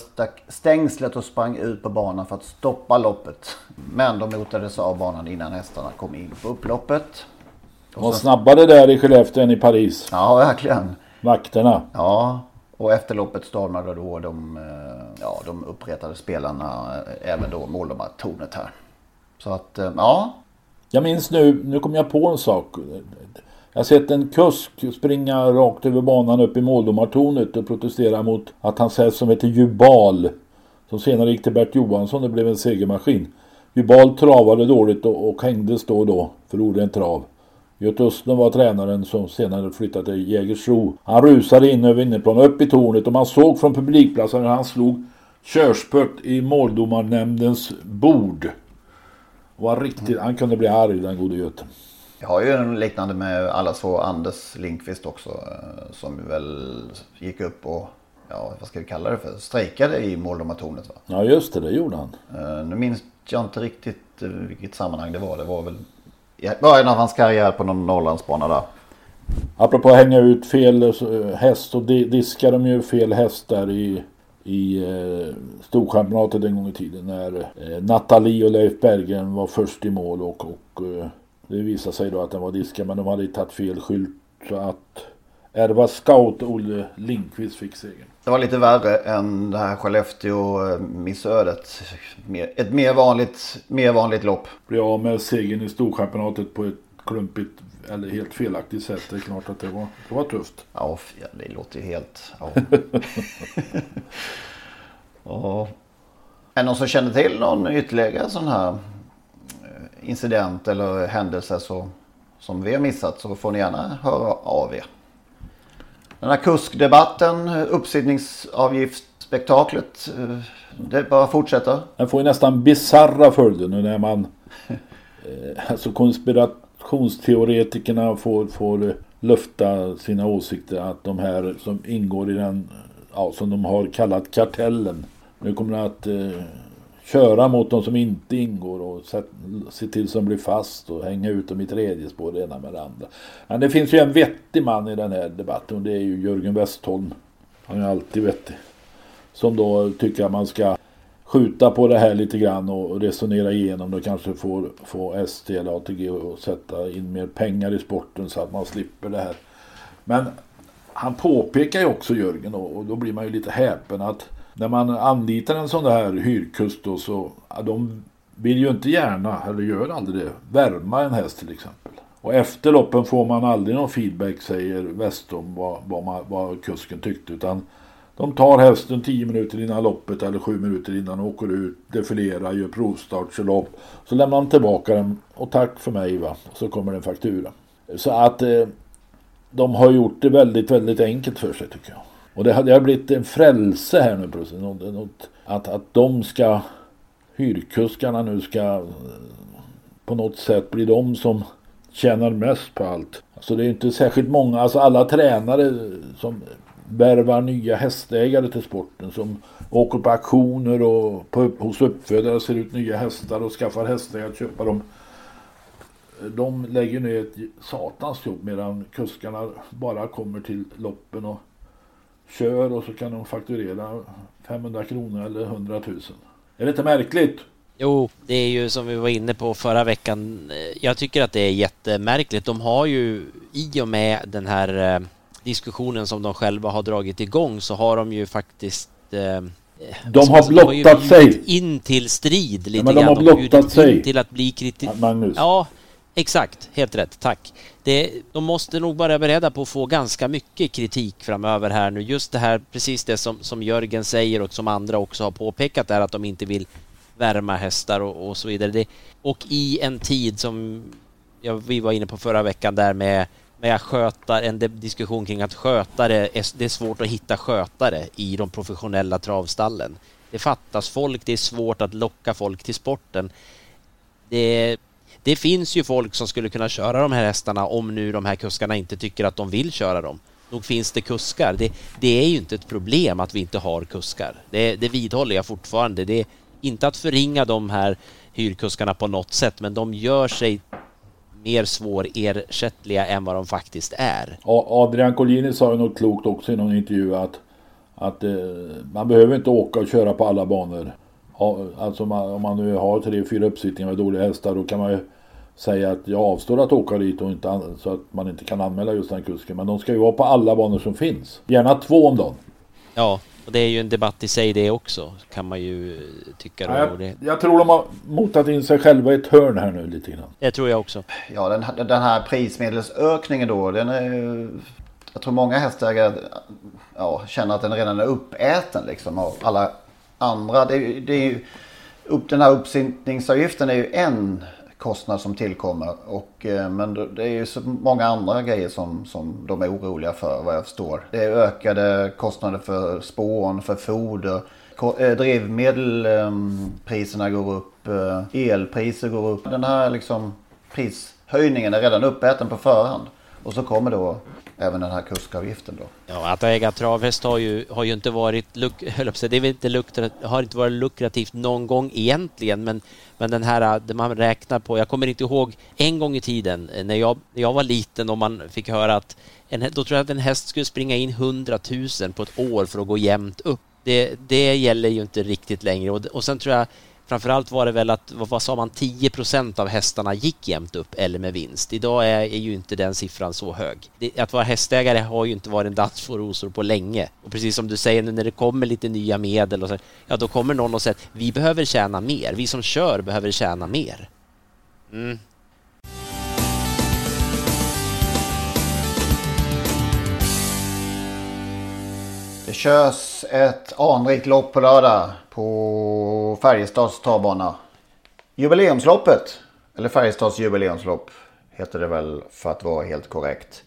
stängslet och sprang ut på banan för att stoppa loppet. Men de motades av banan innan hästarna kom in på upploppet. De var snabbare där i Skellefteå än i Paris. Ja, verkligen. Vakterna. Ja, och efter loppet stormade då de, eh, ja, de uppretade spelarna, eh, även då måldomartornet här. Så att, eh, ja. Jag minns nu, nu kom jag på en sak. Jag har sett en kusk springa rakt över banan upp i måldomartornet och protestera mot att hans häst som heter Jubal, som senare gick till Bert Johansson, det blev en segermaskin. Jubal travade dåligt och, och hängdes då och då för orent trav. Göte Östlund var tränaren som senare flyttade till Jägersro. Han rusade in över inneplan, upp i tornet och man såg från publikplatsen när han slog körspurt i måldomarnämndens bord. Var riktigt, han kunde bli arg den gode Göte. Jag har ju en liknande med allas vår Anders Linkvist också. eh, Som väl gick upp och, ja vad ska vi kalla det för, strejkade i måldomartornet va? Ja just det, det gjorde han. Eh, Nu minns jag inte riktigt eh, vilket sammanhang det var. Det var väl början av hans karriär på någon Norrlandsbana där. Apropå att hänga ut fel eh, eh, häst så diskar de ju fel hästar i, i eh, Storchampionatet en gång i tiden när eh, Nathalie och Leif Berggren var först i mål och, och eh, det visade sig då att den var diskad men de hade tagit fel skylt så att Erva Scout Olle Lindqvist fick segern. Det var lite värre än det här Skellefteå-missödet. Ett mer vanligt, mer vanligt lopp. Blev av med segern i Storchampionatet på ett klumpigt eller helt felaktigt sätt. Det är klart att det var, det var tufft. Ja, det låter ju helt... Ja. [laughs] ja. Är det någon som känner till någon ytterligare sån här eh, incident eller händelse så, som vi har missat så får ni gärna höra av er. Den här kuskdebatten, uppsittningsavgiftsspektaklet, eh, det bara fortsätter. Den får ju nästan bizarra följder nu när man [laughs] eh, alltså konspirationsteoretikerna får, får lufta sina åsikter att de här som ingår i den, ja, som de har kallat kartellen, nu kommer att eh, köra mot de som inte ingår och se till som blir fast och hänga ut dem i tredje spår det ena med det andra. Men det finns ju en vettig man i den här debatten och det är ju Jörgen Westholm. Han är alltid vettig. Som då tycker att man ska skjuta på det här lite grann och resonera igenom det och kanske få, få ST eller ATG att sätta in mer pengar i sporten så att man slipper det här. Men han påpekar ju också Jörgen och då blir man ju lite häpen att när man anlitar en sån där hyrkust då så de vill ju inte gärna, eller gör aldrig det, värma en häst till exempel. Och efter loppen får man aldrig någon feedback säger Westholm vad, vad, man, vad kusken tyckte utan de tar hästen 10 minuter innan loppet eller 7 minuter innan och åker ut, defilerar, gör provstart, kör lopp. Så lämnar de tillbaka den och tack för mig va. Så kommer det en faktura. Så att eh, de har gjort det väldigt, väldigt enkelt för sig tycker jag. Och det har, blivit en frälse här nu plötsligt. Något, att, att de ska, hyrkuskarna nu ska eh, på något sätt bli de som tjänar mest på allt. Alltså det är inte särskilt många, alltså alla tränare som värvar nya hästägare till sporten som åker på auktioner och på, hos uppfödare ser ut nya hästar och skaffar hästägare att köpa dem. De lägger ner ett satans jobb medan kuskarna bara kommer till loppen och kör och så kan de fakturera 500 kronor eller 100 000. Är det inte märkligt? Jo, det är ju som vi var inne på förra veckan. Jag tycker att det är jättemärkligt. De har ju i och med den här eh, diskussionen som de själva har dragit igång så har de ju faktiskt eh, de har blottat de har sig. in till strid lite ja, men de grann. Har blottat sig. till att bli kritik. Magnus. Ja, exakt. Helt rätt. Tack. Det, de måste nog vara beredda på att få ganska mycket kritik framöver här nu. Just det här, precis det som, som Jörgen säger och som andra också har påpekat är att de inte vill värma hästar och, och så vidare. Det, och i en tid som ja, vi var inne på förra veckan där med med skötar, en diskussion kring att skötare, det är svårt att hitta skötare i de professionella travstallen. Det fattas folk, det är svårt att locka folk till sporten. Det, det finns ju folk som skulle kunna köra de här hästarna om nu de här kuskarna inte tycker att de vill köra dem. Nog finns det kuskar. Det, det är ju inte ett problem att vi inte har kuskar. Det, det vidhåller jag fortfarande. Det är inte att förringa de här hyrkuskarna på något sätt, men de gör sig mer svårersättliga än vad de faktiskt är. Adrian Collini sa ju något klokt också i någon intervju att, att eh, man behöver inte åka och köra på alla banor. Alltså man, om man nu har tre, fyra uppsittningar med dåliga hästar då kan man ju säga att jag avstår att åka dit och inte, så att man inte kan anmäla just den kusken. Men de ska ju vara på alla banor som finns. Gärna två om dagen. Ja, och det är ju en debatt i sig det också, kan man ju tycka. Ja, jag, jag, tror de har motat in sig själva i ett hörn här nu lite grann. Det tror jag också. Ja, den, den här prismedelsökningen då, den är Jag tror många hästägare ja, känner att den redan är uppäten liksom av alla andra. Det, det är ju, upp, den här uppsittningsavgiften är ju en kostnad som tillkommer. Och, eh, men det är ju så många andra grejer som, som de är oroliga för vad jag förstår. Det är ökade kostnader för spån, för foder. Eh, drivmedel eh, drivmedelpriserna går upp, elpriser går upp. Den här liksom prishöjningen är redan uppäten på förhand. Och så kommer då även den här kuskavgiften då. Ja, att äga travhäst har ju, har ju inte varit, luk, [laughs] det är inte lukrat, har inte varit lukrativt någon gång egentligen, men, men den här, det man räknar på, jag kommer inte ihåg en gång i tiden eh, när jag, när jag var liten och man fick höra att en, då tror jag att en häst skulle springa in 100 000 på ett år för att gå jämnt upp. Det, det gäller ju inte riktigt längre och, och sen tror jag Framförallt var det väl att, vad sa man, 10% av hästarna gick jämnt upp eller med vinst. Idag är, är ju inte den siffran så hög. Det, att vara hästägare har ju inte varit en dans för rosor på länge. Och precis som du säger, nu när det kommer lite nya medel och så, ja då kommer någon och säger att vi behöver tjäna mer. Vi som kör behöver tjäna mer. Mm. Det körs ett anrikt lopp på lördag på Färjestads travbana. Jubileumsloppet, eller Färjestads jubileumslopp heter det väl för att vara helt korrekt.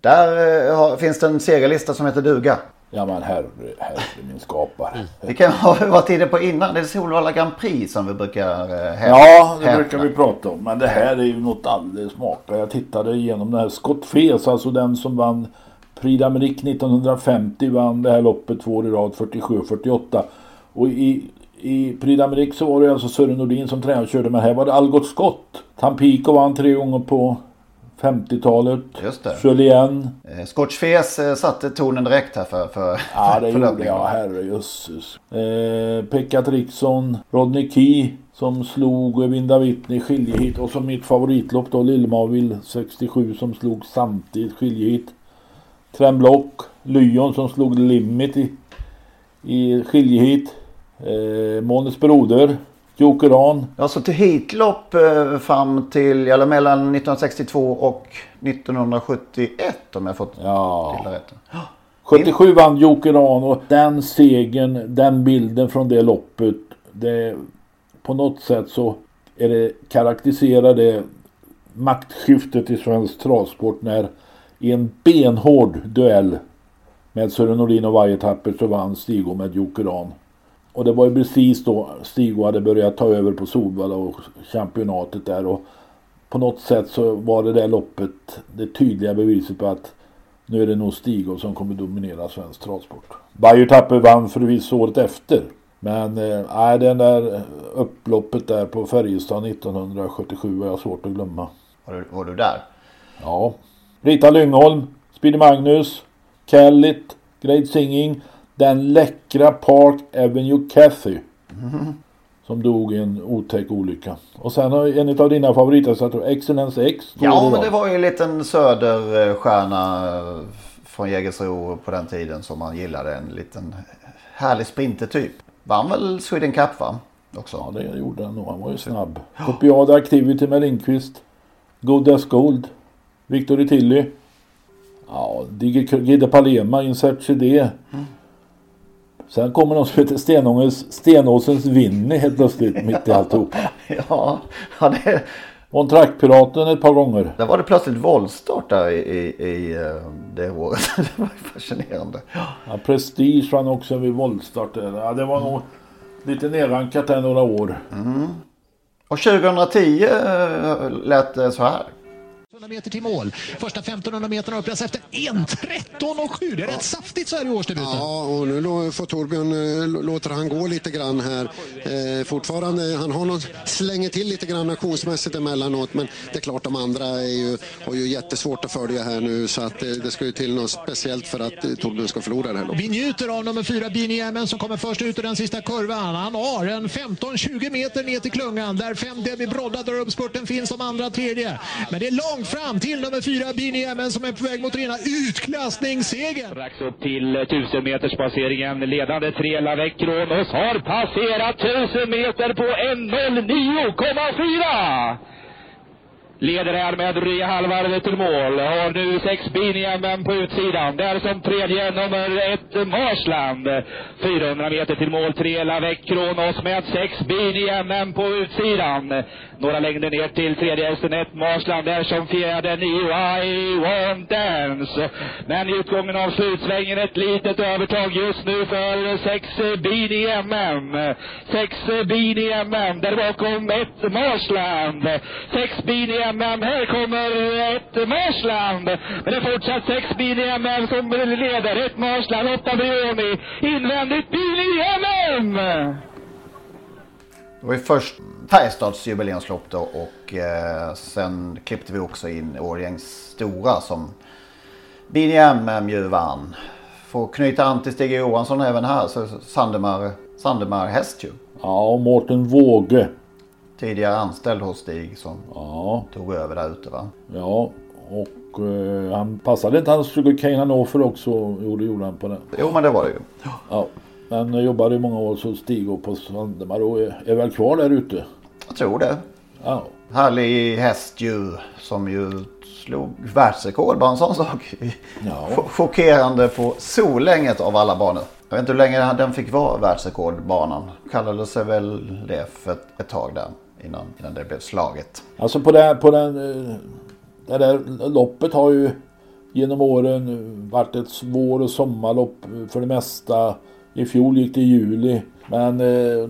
Där eh, finns det en segerlista som heter duga. Ja men herre, herre min skapare. Det kan ha varit inne på innan. Det är Solvalla Grand Prix som vi brukar eh, hävda. Ja, det brukar vi prata om. Men det här är ju något alldeles maka. Jag tittade igenom den här Scott Fes, alltså den som vann Prix d'Amérique 1950 vann det här loppet två år i rad 47 48. Och i, i Prix d'Amérique så var det alltså Sören Nordin som tränade och körde. Men här var det Algot Scott. Tampico vann tre gånger på 50-talet. Just det. Julien. Eh, Scotch Fes eh, satte tonen direkt här för, för Ja det [laughs] för gjorde jag. Herrejösses. Eh, Pekka Triksson. Rodney Key. Som slog Vinda Whitney skiljehit. Och som mitt favoritlopp då Lillmavil 67 som slog samtidigt skiljehit. Tremblock. Lyon som slog Limit i, i skiljehit. Eh, Månes broder. Jokeran. Alltså till hitlopp eh, fram till, eller mellan 1962 och 1971 om jag fått ja. till rätt. 77 vann Jokeran och den segern, den bilden från det loppet. Det, på något sätt så är det, karaktäriserar det maktskiftet i svensk travsport när i en benhård duell med Sören Nordin och Vajetapper så vann Stigo med Jokeran. Och det var ju precis då Stigo hade börjat ta över på Solvalla och championatet där. Och på något sätt så var det där loppet det tydliga beviset på att nu är det nog Stigo som kommer dominera svensk travsport. Bayer vann förvisso året efter. Men nej, äh, den där upploppet där på Färjestad 1977 var jag svårt att glömma. Var du, var du där? Ja. Rita Lyngholm, Speedy Magnus, Kellit, Great Singing. Den läckra Park Avenue Cathy. Mm. Som dog i en otäck olycka. Och sen har en av dina favoriter, Excellence X. Ja, men det var ju en liten söderstjärna från Jägersro på den tiden som man gillade. En liten härlig sprintertyp. Vann väl Sweden Cup va? Också. Ja, det gjorde han nog. Han var ju snabb. Copiad Activity med Lindqvist. Good as Gold. Victor Tilly. Ja, Gide Palema, Insert CD. Mm. Sen kommer någon som heter Stenåsens, Stenåsens Winnie helt plötsligt mitt i alltihop. [laughs] ja, ja det... Och Trackpiraten ett par gånger. Där var det plötsligt våldstart där i, i, i eh, det året. [laughs] det var fascinerande. Ja, Prestige vann också vid voltstart. Ja, det var mm. nog lite nerrankat där några år. Mm. Och 2010 eh, lät det så här. 100 meter till mål. Första 1500 meterna upplös efter 1.13,7. Det är rätt saftigt så här i årsdebuten. Ja, och nu får Torbjörn, eh, låter han gå lite grann här. Eh, fortfarande, han har någon, slänger till lite grann aktionsmässigt emellanåt, men det är klart de andra är ju, har ju jättesvårt att följa här nu, så att det, det ska ju till något speciellt för att eh, Torbjörn ska förlora det här loppet. Vi njuter av nummer fyra, Bini Emmen, som kommer först ut ur den sista kurvan. Han har en 15-20 meter ner till klungan, där fem Debbie Brodda drar upp spurten, finns som andra tredje. Men det är långt fram till nummer fyra Bini Emmen som är på väg mot rena utklassningssegern. Strax upp till 1000 meters passeringen. Ledande tre Lavec Kronos har passerat 1000 meter på 1.09,4. Leder här med dryga halvvarvet till mål. Har nu sex Biniamen på utsidan. Där som tredje nummer ett Marsland. 400 meter till mål. Tre Lavec Kronos med sex Biniamen på utsidan. Några längder ner till tredje hästen ett Marsland. Där som fjärde nio I want dance. Men i utgången av slutsvängen ett litet övertag just nu för sex Biniamen. Sex Biniamen. Där bakom ett Marsland. Sex Biniamen MM. Här kommer ett Marsland. Men det är fortsatt sex bil i MM som leder. Ett Marsland, åtta Brioni. Invändigt bil i MM! Det var ju först Färjestads jubileumslopp då och eh, sen klippte vi också in Årjängs stora som Bini MM ju vann. Får knyta an till Stig Johansson även här så Sandemar, Sandemar häst ju. Ja, och Mårten Våge. Tidigare anställd hos Stig som Ja. tog över där ute va? Ja, och eh, han passade inte hans Sugarcane Hannover också? Jo, det gjorde han på den. Jo, men det var det ju. Ja. Men jobbade i många år så Stig och på Sandemar och är, är väl kvar där ute. Jag tror det. Ja. Härlig häst ju som ju slog världsrekord bara en sån sak. Ja. Chockerande på Solänget av alla banor. Jag vet inte hur länge den fick vara världsrekordbanan. Kallade sig väl det för ett, ett tag där innan, innan det blev slaget. Alltså på, det, på den, eh, det där loppet har ju genom åren varit ett vår och sommarlopp för det mesta. I fjol gick det i juli. Men eh,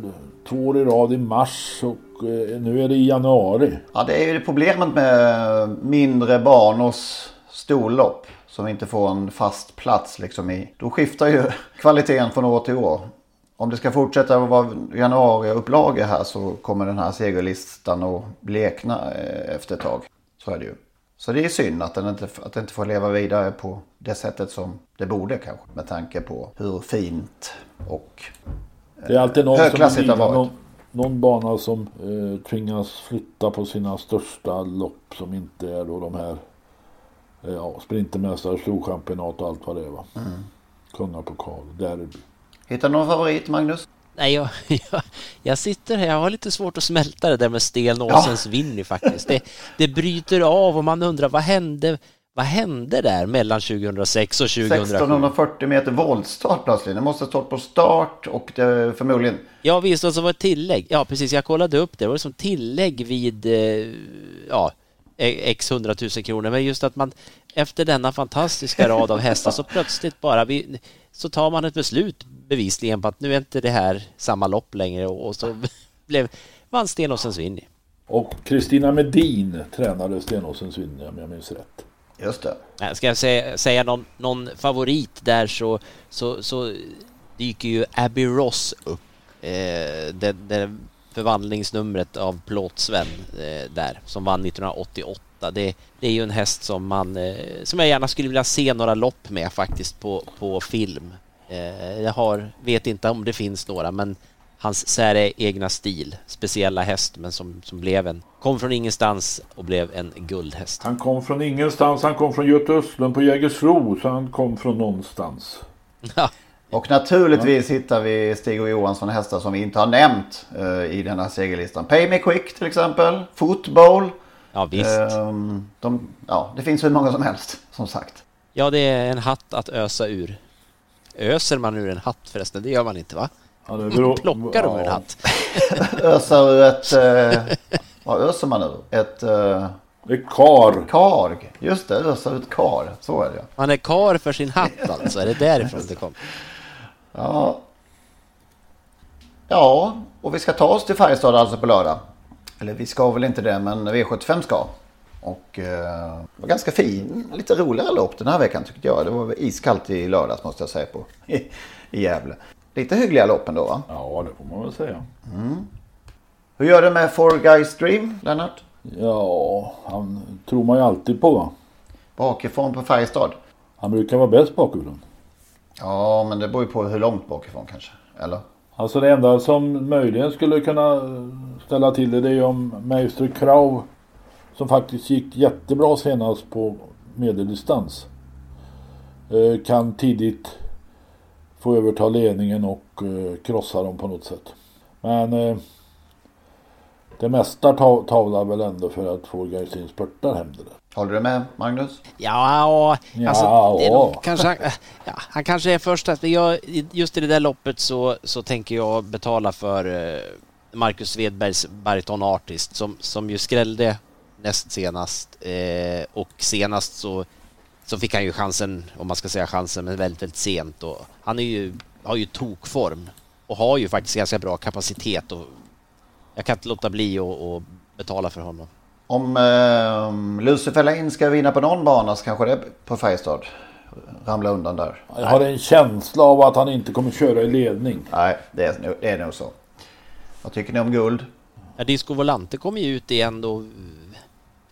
två år i rad i mars och eh, nu är det i januari. Ja, det är ju problemet med mindre banors storlopp. Som inte får en fast plats liksom i. Då skiftar ju [laughs] kvaliteten från år till år. Om det ska fortsätta att vara januariupplagor här så kommer den här segerlistan att blekna eh, efter ett tag. Så är det ju. Så det är synd att den inte, att den inte får leva vidare på det sättet som det borde kanske. Med tanke på hur fint och Det är alltid någon, som högklassigt det har varit. någon, någon bana som eh, tvingas flytta på sina största lopp som inte är då de här eh, ja, Sprintermästare, Storchampionat och allt vad det är va. Mm. Kungapokal, derby. Hittar du någon favorit Magnus? Nej, jag, [laughs] jag, jag sitter här, jag har lite svårt att smälta det där med Sten Åsens Winnie faktiskt. Det, det bryter av och man undrar vad hände, vad hände där mellan 2006 och 2007? 1640 meter voltstart plötsligt. Den måste ha stått på start och det, förmodligen. Ja visst, och så var det tillägg. Ja precis, jag kollade upp det. Det var som tillägg vid eh, ja, x hundratusen kronor. Men just att man efter denna fantastiska rad av hästar så [laughs] plötsligt bara vi, så tar man ett beslut bevisligen på att nu är inte det här samma lopp längre och, så [laughs] blev vann Stenåsens Winnie. Och Kristina Medin tränade Stenåsens Winnie om jag minns rätt. Just det. Ska jag säga, säga någon, någon favorit där så, så, så dyker ju Abbey Ross upp. Eh, det, det förvandlingsnumret av Plåt-Sven eh, där som vann 1988. Det, det är ju en häst som man eh, som jag gärna skulle vilja se några lopp med faktiskt på, på film. Eh, jag har, vet inte om det finns några men hans säregna stil, speciella häst men som, som blev en, kom från ingenstans och blev en guldhäst. Han kom från ingenstans, han kom från Göte Östlund på Jägersro så han kom från någonstans. [laughs] Och naturligtvis hittar vi Stig och Johansson hästar som vi inte har nämnt eh, i den här segerlistan. Pay Me Quick till exempel. Football. Ja visst. Ehm, de, ja, det finns hur många som helst som sagt. Ja, det är en hatt att ösa ur. Öser man ur en hatt förresten? Det gör man inte va? Ja, det beror- Plockar de ur en ja. hatt? [laughs] Ösa ur ett... Eh, vad öser man ur? Ett... Eh, ett kar. Karg. Just det, ösa ett kar. Så är det ja. Man är kar för sin hatt alltså, är det därifrån det kom? Ja. Ja, och vi ska ta oss till Färjestad alltså på lördag. Eller vi ska väl inte det, men V75 ska. Och eh, det var ganska fin, lite roligare lopp den här veckan tyckte jag. Det var iskallt i lördags måste jag säga på i, i Gävle. Lite hyggliga lopp ändå va? Ja, det får man väl säga. Mm. Hur gör du med Four Guys Dream, Lennart? Ja, han tror man ju alltid på va? Bakifrån på Färjestad? Han brukar vara bäst bakifrån. Ja, men det beror ju på hur långt bakifrån kanske. Eller? Alltså det enda som möjligen skulle kunna ställa till det, det är ju om Meister Krav som faktiskt gick jättebra senast på medeldistans eh, kan tidigt få överta ledningen och eh, krossa dem på något sätt. Men eh, det mesta ta- talar väl ändå för att få Gaisin spurtar hem det där. Håller du med Magnus? Ja, alltså, Ja, det är nog, kanske, han, ja, han kanske är först att jag, just i det där loppet så, så tänker jag betala för Marcus Svedbergs Bariton Artist som, som ju skrällde näst senast eh, och senast så, så fick han ju chansen, om man ska säga chansen, men väldigt, väldigt sent och han är ju, har ju tokform och har ju faktiskt ganska bra kapacitet och jag kan inte låta bli att betala för honom. Om eh, Lucifer Lane ska vinna på någon bana så kanske det är på Färjestad. Ramla undan där. Jag har en känsla av att han inte kommer köra i ledning. Nej, det är, nog- det är nog så. Vad tycker ni om guld? Ja, Disco Volante kom ju ut igen då,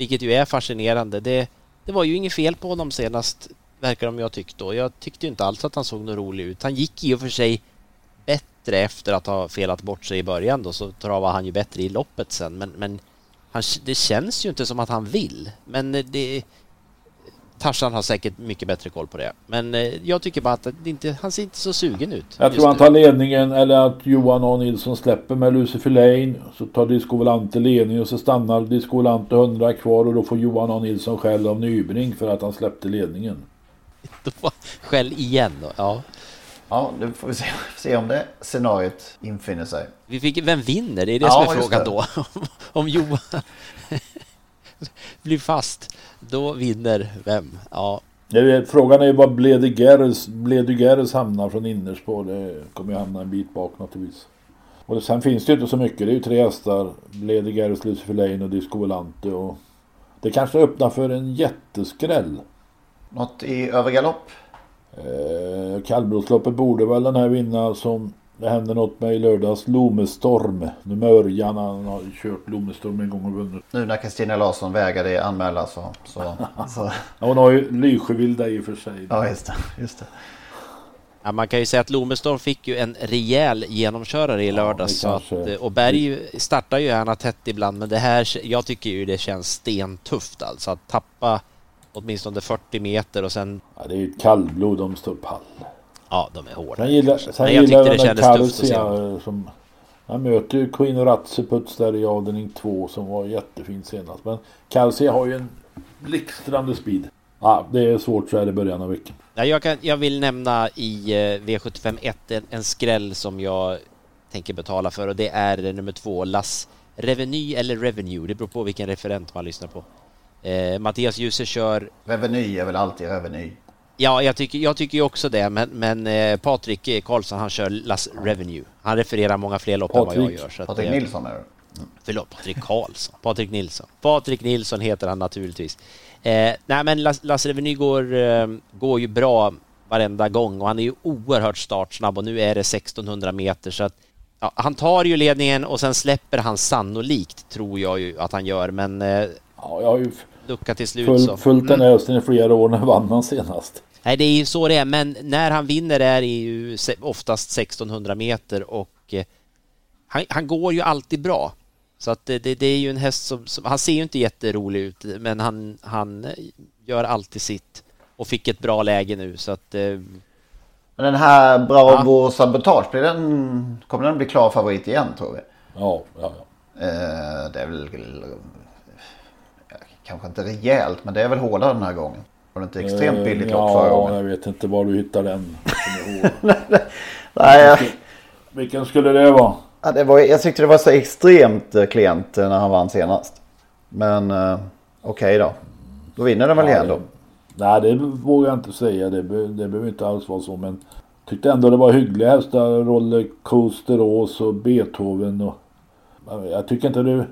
vilket ju är fascinerande. Det, det var ju inget fel på honom senast, verkar de jag tyckte. då. jag tyckte ju inte alls att han såg något rolig ut. Han gick i och för sig bättre efter att ha felat bort sig i början då, så travade han ju bättre i loppet sen. Men, men han, det känns ju inte som att han vill. Men det... Tarzan har säkert mycket bättre koll på det. Men eh, jag tycker bara att det inte, han ser inte så sugen ut. Jag tror han tar ledningen eller att Johan A Nilsson släpper med Lucifer Lane. Så tar Disco Volante ledningen och så stannar Disco Volante 100 kvar och då får Johan A Nilsson skäll av Nybring för att han släppte ledningen. [laughs] Skäll igen då, ja. Ja, nu får vi se, se om det scenariot infinner sig. Vi fick, vem vinner? Det är det Ja, som är frågan det. då. [laughs] Om Johan [laughs] blir fast, då vinner vem? Ja, är, frågan är ju var Bledegeres hamnar från innerspår. Det kommer ju hamna en bit bak naturligtvis. Och sen finns det ju inte så mycket. Det är ju tre hästar. Bledegeres, Lucifer Lane och Disco Volante. Och det kanske öppnar för en jätteskräll. Något i övriga lopp? Eh, Kallbrosloppet borde väl den här vinna som det hände något med i lördags. Lomestorm. Nu med Örjan. Han har kört Lomestorm en gång och vunnit. Nu när Kristina Larsson vägrade anmäla så... så, så. Ja, hon har ju Lysjövilda i och för sig. Ja, just det. Just det. Ja, man kan ju säga att Lomestorm fick ju en rejäl genomkörare i lördags. det så att, och Berg startar ju gärna tätt ibland, men det här, jag tycker ju det känns stentufft alltså. Att tappa åtminstone 40 meter och sen... Ja, det är ju ett kallblod. De står pall. Ja, de är hårda. Sen gillar, sen Men jag gillar tyckte det den där kändes tufft att se. Som... Han möter ju Queen Ratseputs där i avdelning 2 som var jättefint senast. Men Kalsia har ju en blixtrande speed. Ja, det är svårt så här i början av veckan. Ja, jag, kan, jag vill nämna i eh, V751 en, en skräll som jag tänker betala för och det är nummer två, Las Reveny eller Revenue. Det beror på vilken referent man lyssnar på. Eh, Mattias Djuse kör... Reveny är väl alltid reveny. Ja, jag tycker, jag tycker ju också det, men, men eh, Patrik Karlsson han kör Las Revenue. Han refererar många fler lopp än vad jag Patrik- gör. Så att Patrik det- Nilsson är det. Förlåt, Patrik Karlsson. [laughs] Patrik Nilsson. Patrik Nilsson heter han naturligtvis. Eh, nej, men Las- Lasse Reveny går, eh, går ju bra varenda gång och han är ju oerhört startsnabb och nu är det 1600 meter så att ja, han tar ju ledningen och sen släpper han sannolikt, tror jag ju att han gör, men eh, Ja, jag har ju lucka till slut full, så. följt den Mm. här hästen i flera år. När vann han senast? Nej, det är ju så det är, men när han vinner är det ju oftast 1600 meter och eh, han, han går ju alltid bra. Så att det, det, det är ju en häst som, som, han ser ju inte jätterolig ut, men han, han eh, gör alltid sitt och fick ett bra läge nu så att eh, Men den här Bravo Sabotage, blir den, kommer den bli klar favorit igen tror vi? Ja, ja, ja. Eh, det är väl... Kanske inte rejält, men det är väl hårdare den här gången. Var det inte extremt Eh, billigt ja, lopp förra gången? jag vet inte var du hittar den. [laughs] Nej, jag, Vilken skulle det vara? ja, det var, jag tyckte det var så extremt eh, klent eh, när han vann senast. Men eh, okej då. Då vinner den väl Ja, igen då. Nej, det vågar jag inte säga. Det, be, det behöver inte alls vara så. Men tyckte ändå det var hyggliga hästar. Rollercoaster Ås och Beethoven. Och, jag tycker inte det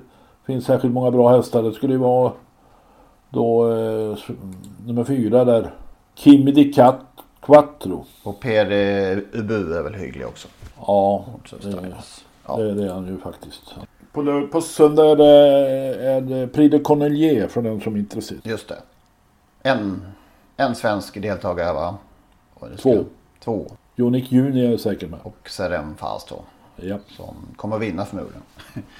finns särskilt många bra hästar. Det skulle ju vara då eh, nummer fyra där. Kimi Di Cat Quattro. Och PD Ubu är väl hygglig också. Ja, det, strax. det, det är han ju faktiskt. På, på söndag är det, är det Prix de Cornelier för den som är intresserad. Just det. En, en svensk deltagare va? Två. Två. Jonik Juni är jag säker med. Och Serem Fast då. Ja. Som kommer vinna förmodligen.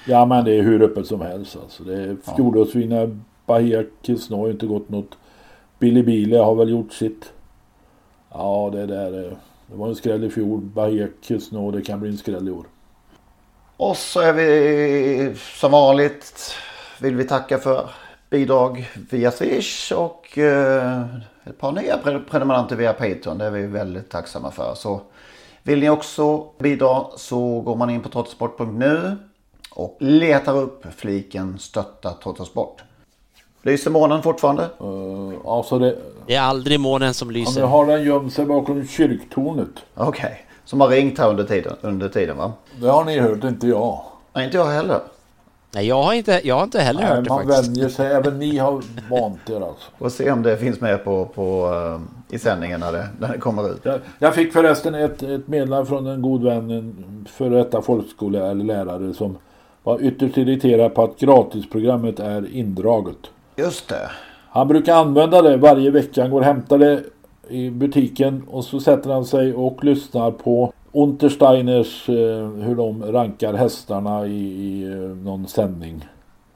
Ja men det är hur öppet som helst alltså. Det är fjolårsvinnare Bahia Kisno har ju inte gått något. Billy Bile har väl gjort sitt. Ja det där eh, Det var en skräll i fjol. Bahia Kisno det kan bli en skräll i år. Och så är vi som vanligt vill vi tacka för bidrag via Swish och eh, ett par nya pre- prenumeranter via Patreon. Det är vi väldigt tacksamma för. Så vill ni också bidra så går man in på trottosport.nu och letar upp fliken stötta Trottosport. Lyser månen fortfarande? Uh, alltså det, det är aldrig månen som ja, lyser. nu har den gömt sig bakom kyrktornet. Okej. Som har ringt här under tiden, under tiden va? Det har ni hört, inte jag. Nej, inte jag heller. Nej, jag har inte, jag har inte heller Nej, hört det man faktiskt. vänjer sig. Även ni har vant er alltså. Och se om det finns med på, på, eh, i sändningen när det, när det kommer ut. Jag, jag fick förresten ett, ett meddelande från en god vän, en före detta folkskola eller lärare som var ytterst irriterad på att gratisprogrammet är indraget. Just det. Han brukar använda det varje vecka. Han går och hämtar det i butiken och så sätter han sig och lyssnar på Untersteiners eh, hur de rankar hästarna i, i eh, någon sändning.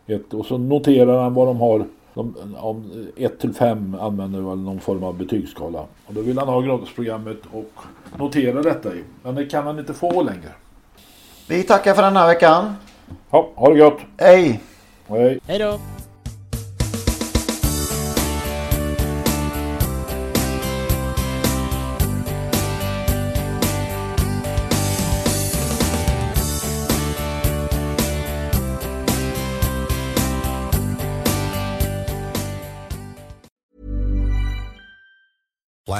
Ett, och så noterar han vad de har. De, om 1 till 5 använder väl någon form av betygsskala. Och då vill han ha gratisprogrammet och notera detta i. Men det kan han inte få längre. Vi tackar för den här veckan. Ja, ha det gott! Hej! Hej! Hej då!